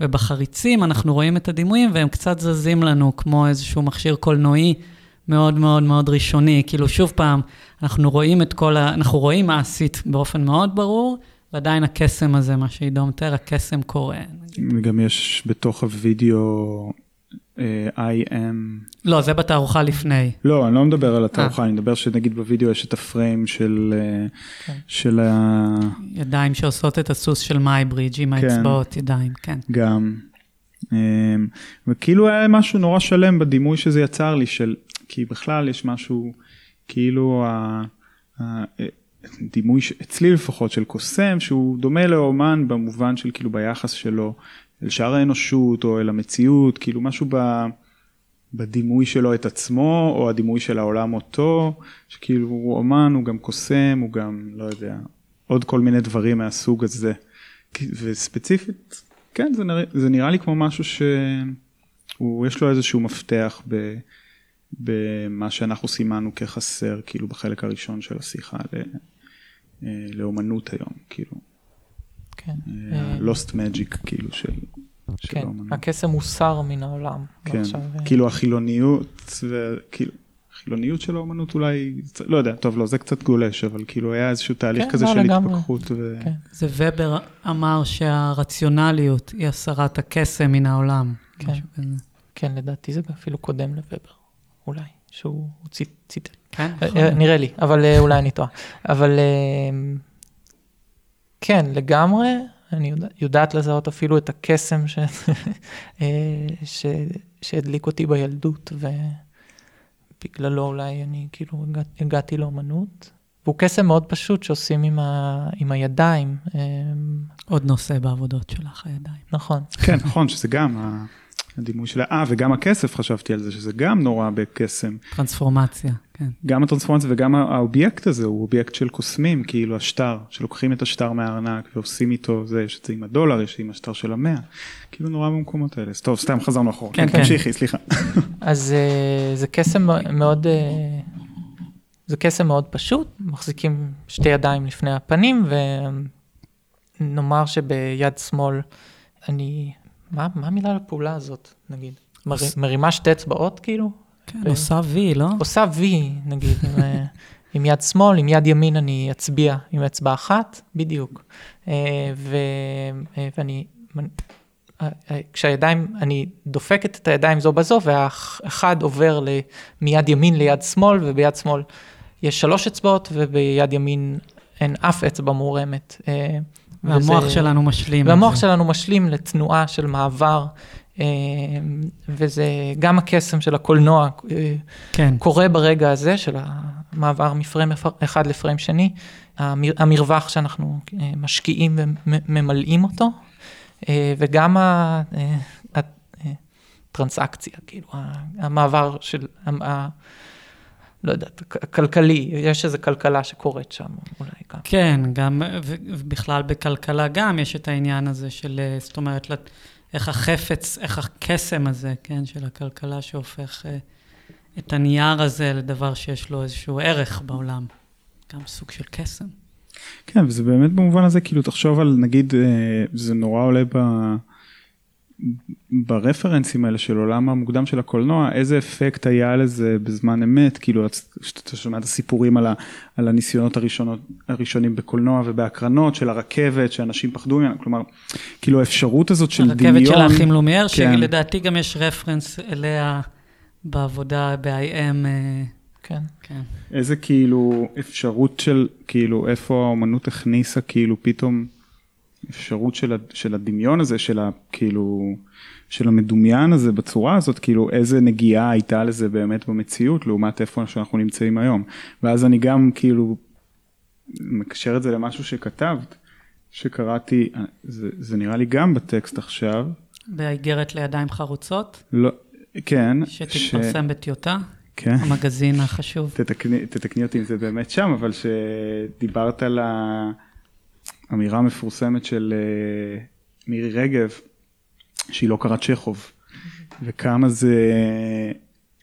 ובחריצים אנחנו רואים את הדימויים והם קצת זזים לנו כמו איזשהו מכשיר קולנועי מאוד מאוד מאוד ראשוני. כאילו שוב פעם, אנחנו רואים את כל ה... אנחנו רואים מה עשית באופן מאוד ברור, ועדיין הקסם הזה, מה שעידו מתאר, הקסם קורה. נגיד. גם יש בתוך הוידאו אה, אמ, לא, זה בתערוכה לפני. לא, אני לא מדבר על התערוכה, אני מדבר שנגיד בווידאו יש את הפריים של, אה, כן. של ה... ידיים שעושות את הסוס של מייברידג' עם כן. האצבעות, ידיים, כן. גם. אמ, וכאילו היה משהו נורא שלם בדימוי שזה יצר לי, של, כי בכלל יש משהו, כאילו ה- ה- דימוי, אצלי לפחות, של קוסם, שהוא דומה לאומן במובן של כאילו ביחס שלו אל שאר האנושות או אל המציאות, כאילו משהו ב... בדימוי שלו את עצמו, או הדימוי של העולם אותו, שכאילו הוא אומן, הוא גם קוסם, הוא גם, לא יודע, עוד כל מיני דברים מהסוג הזה. וספציפית, כן, זה נראה, זה נראה לי כמו משהו שיש לו איזשהו מפתח ב, במה שאנחנו סימנו כחסר, כאילו בחלק הראשון של השיחה ל, אה, לאומנות היום, כאילו, כן. אה, אה, lost magic, כאילו, של, של כן. הקסם הוסר מן העולם. כן, אה, כאילו החילוניות, וכאילו, החילוניות של האומנות אולי, לא יודע, טוב, לא, זה קצת גולש, אבל כאילו היה איזשהו תהליך כן, כזה לא, של לגמרי. התפכחות. ו... כן. זה ובר אמר שהרציונליות היא הסרת הקסם מן העולם. כן. כן, לדעתי זה אפילו קודם לוובר, אולי, שהוא צי- ציטט. כן, אה, אה, להיות. נראה לי, אבל אה, אולי אני טועה. אבל אה, כן, לגמרי, אני יודע- יודעת לזהות אפילו את הקסם ש- אה, ש- שהדליק אותי בילדות, ובגללו אולי אני כאילו הגע- הגעתי לאומנות. והוא קסם מאוד פשוט שעושים עם, ה, עם הידיים, אה, עוד נושא בעבודות שלך, הידיים. נכון. כן, נכון, שזה גם הדימוי של ה... אה, וגם הכסף, חשבתי על זה, שזה גם נורא בקסם. טרנספורמציה, כן. גם הטרנספורמציה וגם האובייקט הזה הוא אובייקט של קוסמים, כאילו השטר, שלוקחים את השטר מהארנק ועושים איתו, זה, יש את זה עם הדולר, יש עם השטר של המאה, כאילו נורא במקומות האלה. אז טוב, סתם חזרנו אחורה. כן, כן. תמשיכי, סליחה. אז אה, זה קסם מאוד, אה, זה קסם מאוד פשוט, מחזיקים שתי ידיים לפני הפנים, ונאמר שביד שמאל אני, מה, מה המילה לפעולה הזאת, נגיד? מר, מרימה שתי אצבעות כאילו? כן, ו- עושה וי, לא? עושה וי, נגיד, עם, אה, עם יד שמאל, עם יד ימין אני אצביע עם אצבע אחת, בדיוק. אה, ו, אה, ואני, כשהידיים, אני דופקת את הידיים זו בזו, והאחד עובר ל- מיד ימין ליד שמאל, וביד שמאל יש שלוש אצבעות, וביד ימין אין אף אצבע מורמת. והמוח וזה- שלנו משלים. והמוח. שלנו משלים לתנועה של מעבר, וזה גם הקסם של הקולנוע אה, כן, קורה ברגע הזה של המעבר מפריים אחד לפריים שני, המר- המרווח שאנחנו אה, משקיעים וממלאים אותו, אה, וגם ה- הטרנסאקציה, כאילו, המעבר של, ה- ה- לא יודעת, הכלכלי, יש איזו כלכלה שקורית שם אולי גם. כן, גם, ובכלל בכלכלה גם יש את העניין הזה של, זאת אומרת, איך החפץ, איך הקסם הזה, כן, של הכלכלה שהופך אה, את הנייר הזה לדבר שיש לו איזשהו ערך בעולם. גם סוג של קסם. כן, וזה באמת במובן הזה, כאילו, תחשוב על, נגיד, אה, זה נורא עולה ב... ברפרנסים האלה של עולם המוקדם של הקולנוע, איזה אפקט היה לזה בזמן אמת, כאילו שאתה שומע את הסיפורים על, ה, על הניסיונות הראשונות, הראשונים בקולנוע ובהקרנות של הרכבת, שאנשים פחדו ממנה, כלומר, כאילו האפשרות הזאת של הרכבת דמיון. הרכבת של האחים לומייר, כן. שלדעתי גם יש רפרנס אליה בעבודה ב-IM. אה, כן. כן. איזה כאילו אפשרות של, כאילו איפה האומנות הכניסה כאילו פתאום אפשרות של, של הדמיון הזה, של ה, כאילו, של המדומיין הזה בצורה הזאת, כאילו איזה נגיעה הייתה לזה באמת במציאות לעומת איפה שאנחנו נמצאים היום. ואז אני גם כאילו מקשר את זה למשהו שכתבת, שקראתי, זה, זה נראה לי גם בטקסט עכשיו. באיגרת לידיים חרוצות? לא, כן. שתתפרסם ש... בטיוטה? כן. המגזין החשוב. תתקני, תתקני אותי אם זה באמת שם, אבל שדיברת על האמירה המפורסמת של uh, מירי רגב, שהיא לא קראת צ'כוב, וכמה זה,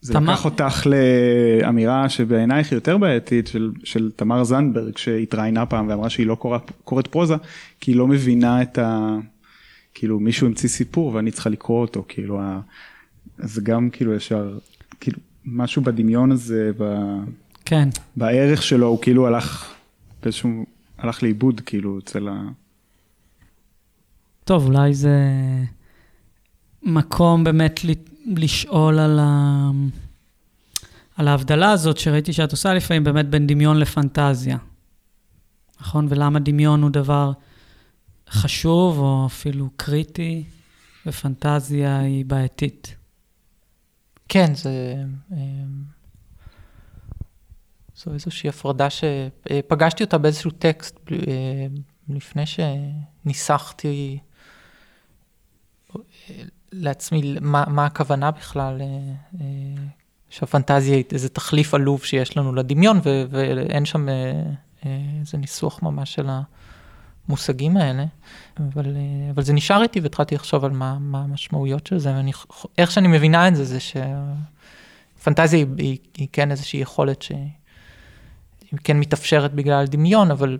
זה תמר... לקח אותך לאמירה שבעינייך היא יותר בעייתית של, של תמר זנדברג, שהתראיינה פעם ואמרה שהיא לא קוראת, קוראת פרוזה, כי היא לא מבינה את ה... כאילו מישהו המציא סיפור ואני צריכה לקרוא אותו, כאילו, ה... אז גם כאילו ישר, כאילו משהו בדמיון הזה, ב... כן. בערך שלו, הוא כאילו הלך באיזשהו, הלך לאיבוד כאילו אצל ה... טוב, אולי זה מקום באמת לשאול על, ה... על ההבדלה הזאת שראיתי שאת עושה לפעמים באמת בין דמיון לפנטזיה. נכון? ולמה דמיון הוא דבר חשוב או אפילו קריטי, ופנטזיה היא בעייתית. כן, זה... זו איזושהי הפרדה שפגשתי אותה באיזשהו טקסט אה, לפני שניסחתי אה, לעצמי מה, מה הכוונה בכלל, אה, שהפנטזיה היא איזה תחליף עלוב שיש לנו לדמיון, ו, ואין שם איזה ניסוח ממש של המושגים האלה. אבל, אה, אבל זה נשאר איתי והתחלתי לחשוב על מה, מה המשמעויות של זה, ואני, איך שאני מבינה את זה, זה שפנטזיה היא, היא, היא כן איזושהי יכולת שהיא כן מתאפשרת בגלל דמיון, אבל,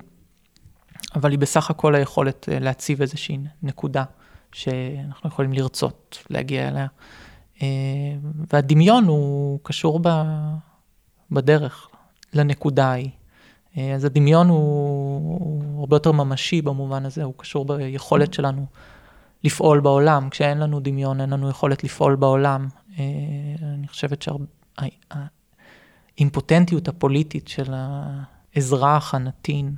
אבל היא בסך הכל היכולת אה, להציב איזושהי נקודה שאנחנו יכולים לרצות להגיע אליה. אה, והדמיון הוא קשור ב, בדרך לנקודה ההיא. אה, אז הדמיון הוא, הוא הרבה יותר ממשי במובן הזה, הוא קשור ביכולת שלנו לפעול בעולם. כשאין לנו דמיון, אין לנו יכולת לפעול בעולם. אני חושבת שהאימפוטנטיות הפוליטית של האזרח הנתין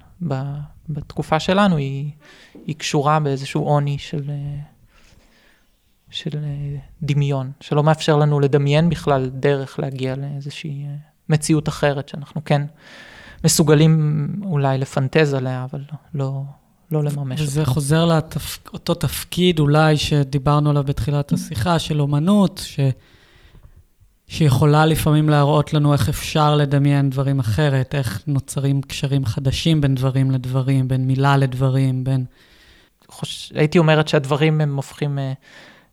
בתקופה שלנו היא, היא קשורה באיזשהו עוני של, של דמיון, שלא מאפשר לנו לדמיין בכלל דרך להגיע לאיזושהי מציאות אחרת, שאנחנו כן מסוגלים אולי לפנטז עליה, אבל לא, לא לממש. וזה חוזר לאותו תפקיד אולי שדיברנו עליו בתחילת השיחה, של אומנות, ש... שיכולה לפעמים להראות לנו איך אפשר לדמיין דברים אחרת, איך נוצרים קשרים חדשים בין דברים לדברים, בין מילה לדברים, בין... חוש... הייתי אומרת שהדברים הם הופכים, אה,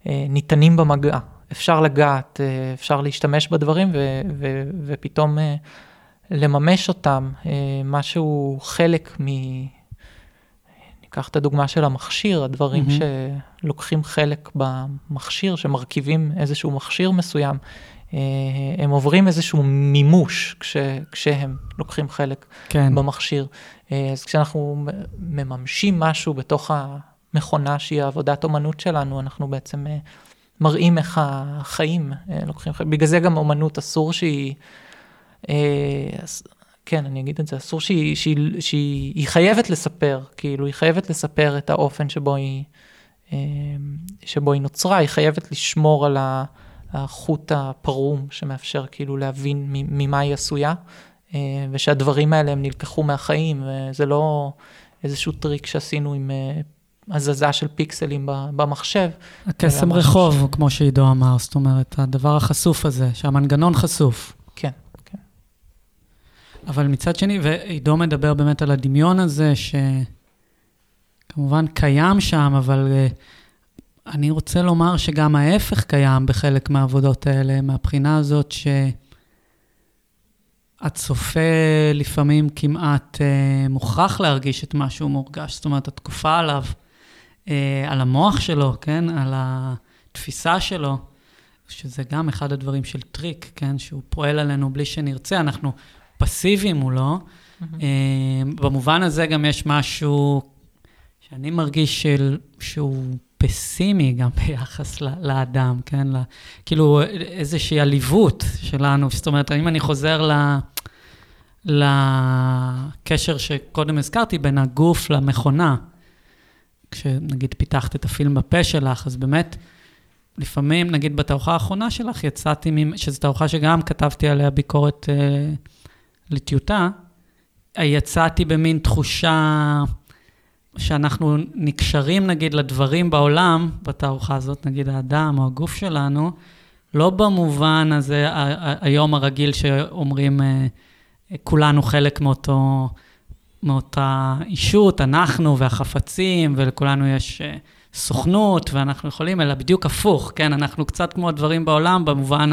אה, ניתנים במגע. אפשר לגעת, אה, אפשר להשתמש בדברים, ו... ו... ופתאום... אה, לממש אותם, אה, משהו חלק מ... ניקח את הדוגמה של המכשיר, הדברים mm-hmm. שלוקחים חלק במכשיר, שמרכיבים איזשהו מכשיר מסוים, הם עוברים איזשהו מימוש כש, כשהם לוקחים חלק כן. במכשיר. אה, אז כשאנחנו מממשים משהו בתוך המכונה שהיא עבודת אומנות שלנו, אנחנו בעצם מראים איך החיים לוקחים חלק. בגלל זה גם אומנות אסור שהיא... אה, כן, אני אגיד את זה, אסור שהיא, שהיא, שהיא שהיא חייבת לספר, כאילו, היא חייבת לספר את האופן שבו היא, אה, שבו היא נוצרה, היא חייבת לשמור על החוט הפרום שמאפשר כאילו להבין ממה היא עשויה, אה, ושהדברים האלה הם נלקחו מהחיים, וזה לא איזשהו טריק שעשינו עם הזזה של פיקסלים במחשב. הקסם רחוב, ש... כמו שעידו אמר, זאת אומרת, הדבר החשוף הזה, שהמנגנון חשוף. כן. אבל מצד שני, ועידו מדבר באמת על הדמיון הזה, שכמובן קיים שם, אבל uh, אני רוצה לומר שגם ההפך קיים בחלק מהעבודות האלה, מהבחינה הזאת שהצופה לפעמים כמעט uh, מוכרח להרגיש את מה שהוא מורגש, זאת אומרת, התקופה עליו, uh, על המוח שלו, כן? על. התפיסה שלו, שזה גם אחד הדברים של טריק, כן? שהוא פועל עלינו בלי שנרצה, אנחנו פסיביים מולו. אה, במובן הזה גם יש משהו שאני מרגיש של, שהוא פסימי גם ביחס לאדם, כן? לה, כאילו איזושהי עליבות שלנו. זאת אומרת, אם אני חוזר ל... לקשר שקודם הזכרתי בין הגוף למכונה. כשנגיד פיתחת את הפילם בפה שלך, אז באמת, לפעמים, נגיד בתערוכה האחרונה שלך, יצאתי, שזו תערוכה שגם כתבתי עליה ביקורת אה, לטיוטה, יצאתי במין תחושה שאנחנו נקשרים, נגיד, לדברים בעולם, בתערוכה הזאת, נגיד האדם או הגוף שלנו, לא במובן הזה, היום הרגיל שאומרים, אה, כולנו חלק מאותו, מאותה ישות, אנחנו והחפצים, ולכולנו יש אה, סוכנות, ואנחנו יכולים, אלא בדיוק הפוך, כן? אנחנו קצת כמו הדברים בעולם, במובן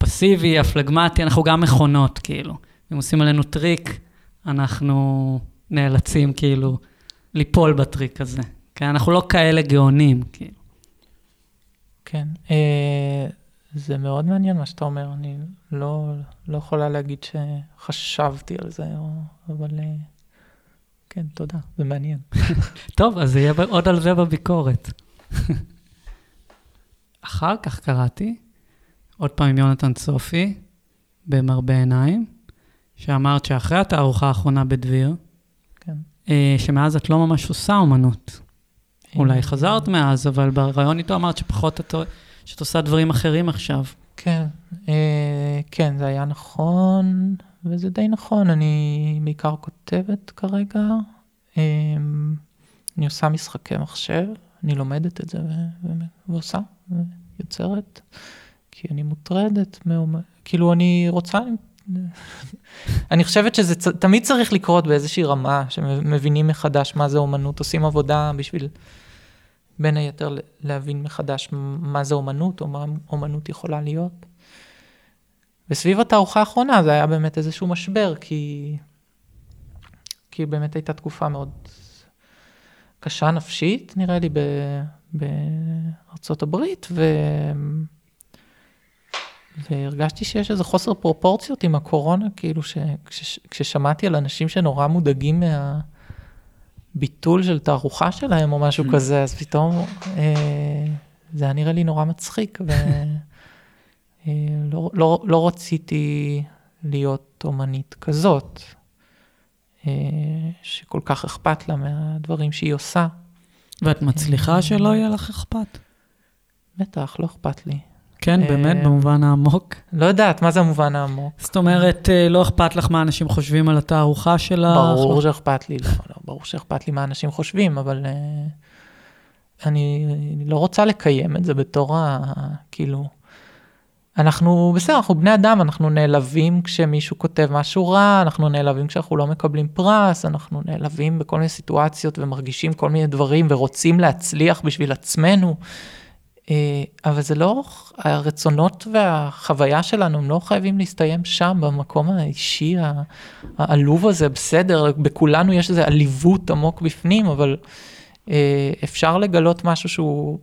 הפסיבי, הפלגמטי, אנחנו גם מכונות, כאילו. אם עושים עלינו טריק, אנחנו נאלצים, כאילו, ליפול בטריק הזה. כן? אנחנו לא כאלה גאונים, כאילו. כן. אה, זה מאוד מעניין מה שאתה אומר, אני לא, לא יכולה להגיד שחשבתי על זה, או, אבל אה, כן, תודה, זה מעניין. טוב, אז יהיה עוד על זה בביקורת. אחר כך קראתי, עוד פעם עם יונתן צופי, במרבה עיניים, שאמרת שאחרי התערוכה האחרונה בדביר, שמאז את לא ממש עושה אומנות. אולי חזרת מאז, אבל בריאיון איתו אמרת שפחות את... שאת עושה דברים אחרים עכשיו. כן, אה, כן, זה היה נכון, וזה די נכון. אני בעיקר כותבת כרגע. אה, אני עושה משחקי מחשב, אני לומדת את זה ו- ו- ועושה, ויוצרת, כי אני מוטרדת, מאומ... כאילו אני רוצה... אני חושבת שזה תמיד צריך לקרות באיזושהי רמה, שמבינים מחדש מה זה אומנות, עושים עבודה בשביל בין היתר להבין מחדש מה זה אומנות, או מה אומנות יכולה להיות. וסביב התערוכה האחרונה זה היה באמת איזשהו משבר, כי, כי באמת הייתה תקופה מאוד קשה נפשית, נראה לי, ב, בארצות הברית, ו... והרגשתי שיש איזה חוסר פרופורציות עם הקורונה, כאילו שכששמעתי על אנשים שנורא מודאגים מה... ביטול של תערוכה שלהם או משהו mm. כזה, אז פתאום אה, זה היה נראה לי נורא מצחיק, ולא אה, לא, לא, לא רציתי להיות אומנית כזאת, אה, שכל כך אכפת לה מהדברים שהיא עושה. ואת מצליחה שלא יהיה לך אכפת? בטח, לא אכפת לי. כן, באמת, אה, במובן העמוק. לא יודעת, מה זה המובן העמוק? זאת אומרת, אה, לא אכפת לך מה אנשים חושבים על התערוכה שלך? ברור שאכפת לי, לא, לא, ברור שאכפת לי מה אנשים חושבים, אבל אה, אני לא רוצה לקיים את זה בתור ה... כאילו... אנחנו, בסדר, אנחנו בני אדם, אנחנו נעלבים כשמישהו כותב משהו רע, אנחנו נעלבים כשאנחנו לא מקבלים פרס, אנחנו נעלבים בכל מיני סיטואציות ומרגישים כל מיני דברים ורוצים להצליח בשביל עצמנו. אה, אבל זה לא, הרצונות והחוויה שלנו הם לא חייבים להסתיים שם, במקום האישי העלוב הזה, בסדר, בכולנו יש איזו עליבות עמוק בפנים, אבל אה, אפשר לגלות משהו שהוא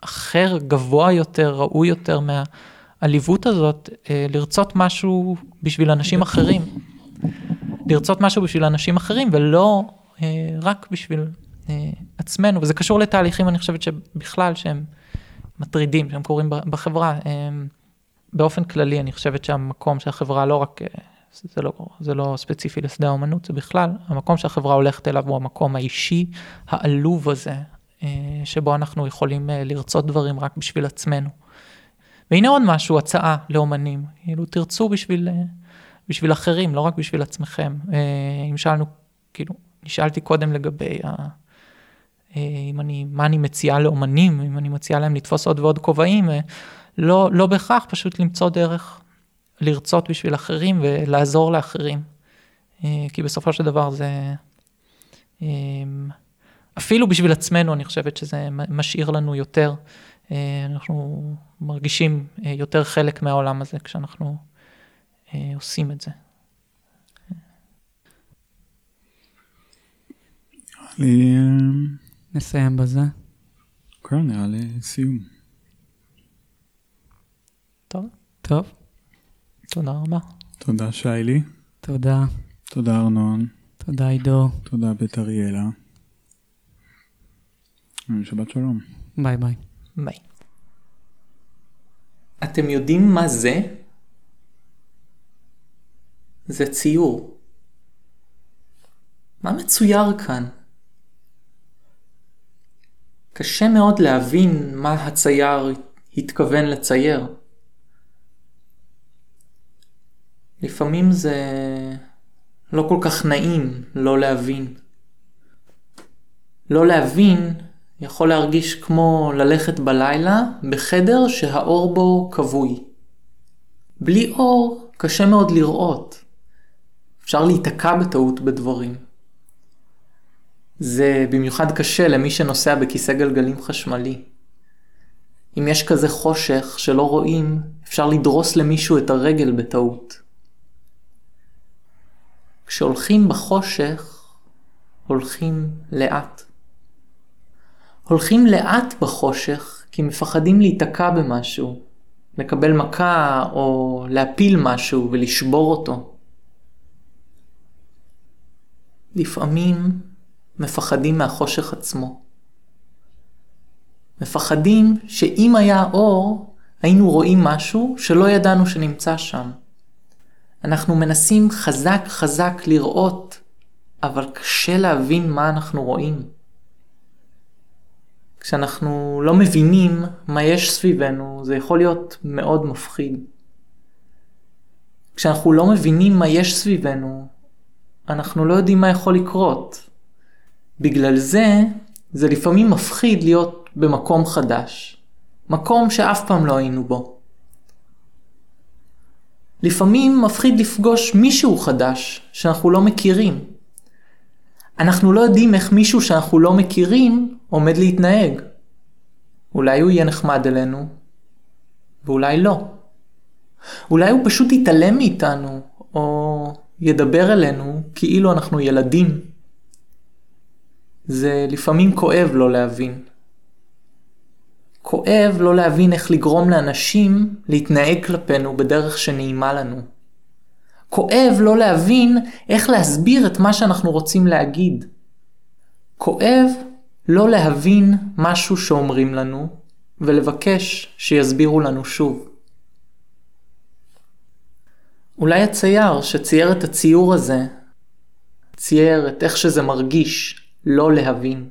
אחר, גבוה יותר, ראוי יותר מהעליבות הזאת, אה, לרצות משהו בשביל אנשים אחרים. לרצות משהו בשביל אנשים אחרים, ולא רק בשביל עצמנו, וזה קשור לתהליכים, אני חושבת שבכלל, שהם... מטרידים שהם קורים בחברה. הם, באופן כללי, אני חושבת שהמקום שהחברה לא רק, זה לא, זה לא ספציפי לשדה האומנות, זה בכלל, המקום שהחברה הולכת אליו הוא המקום האישי, העלוב הזה, אה, שבו אנחנו יכולים אה, לרצות דברים רק בשביל עצמנו. והנה עוד משהו, הצעה לאומנים, כאילו תרצו בשביל, אה, בשביל אחרים, לא רק בשביל עצמכם. אם שאלנו, כאילו, נשאלתי קודם לגבי ה... אה, אם אני, מה אני מציעה לאומנים, אם אני מציעה להם לתפוס עוד ועוד כובעים, אה, לא, לא בהכרח, פשוט למצוא דרך לרצות בשביל אחרים ולעזור לאחרים. אה, כי בסופו של דבר זה, אפילו בשביל עצמנו, אני חושבת שזה משאיר לנו יותר, אנחנו מרגישים יותר חלק מהעולם הזה כשאנחנו עושים את זה. נסיים בזה. כן, נראה לי סיום. טוב, טוב, תודה רבה. תודה שי-לי, תודה. תודה ארנון, תודה עידו. תודה בית אריאלה. שבת שלום. ביי ביי. ביי. אתם יודעים מה זה? זה ציור. מה מצויר כאן? קשה מאוד להבין מה הצייר התכוון לצייר. לפעמים זה לא כל כך נעים לא להבין. לא להבין יכול להרגיש כמו ללכת בלילה בחדר שהאור בו כבוי. בלי אור קשה מאוד לראות. אפשר להיתקע בטעות בדברים. זה במיוחד קשה למי שנוסע בכיסא גלגלים חשמלי. אם יש כזה חושך שלא רואים, אפשר לדרוס למישהו את הרגל בטעות. כשהולכים בחושך, הולכים לאט. הולכים לאט בחושך כי מפחדים להיתקע במשהו, לקבל מכה או להפיל משהו ולשבור אותו. לפעמים מפחדים מהחושך עצמו. מפחדים שאם היה אור, היינו רואים משהו שלא ידענו שנמצא שם. אנחנו מנסים חזק חזק לראות, אבל קשה להבין מה אנחנו רואים. כשאנחנו לא מבינים מה יש סביבנו, זה יכול להיות מאוד מפחיד. כשאנחנו לא מבינים מה יש סביבנו, אנחנו לא יודעים מה יכול לקרות. בגלל זה, זה לפעמים מפחיד להיות במקום חדש. מקום שאף פעם לא היינו בו. לפעמים מפחיד לפגוש מישהו חדש שאנחנו לא מכירים. אנחנו לא יודעים איך מישהו שאנחנו לא מכירים עומד להתנהג. אולי הוא יהיה נחמד אלינו, ואולי לא. אולי הוא פשוט יתעלם מאיתנו, או ידבר אלינו כאילו אנחנו ילדים. זה לפעמים כואב לא להבין. כואב לא להבין איך לגרום לאנשים להתנהג כלפינו בדרך שנעימה לנו. כואב לא להבין איך להסביר את מה שאנחנו רוצים להגיד. כואב לא להבין משהו שאומרים לנו ולבקש שיסבירו לנו שוב. אולי הצייר שצייר את הציור הזה, צייר את איך שזה מרגיש לא להבין.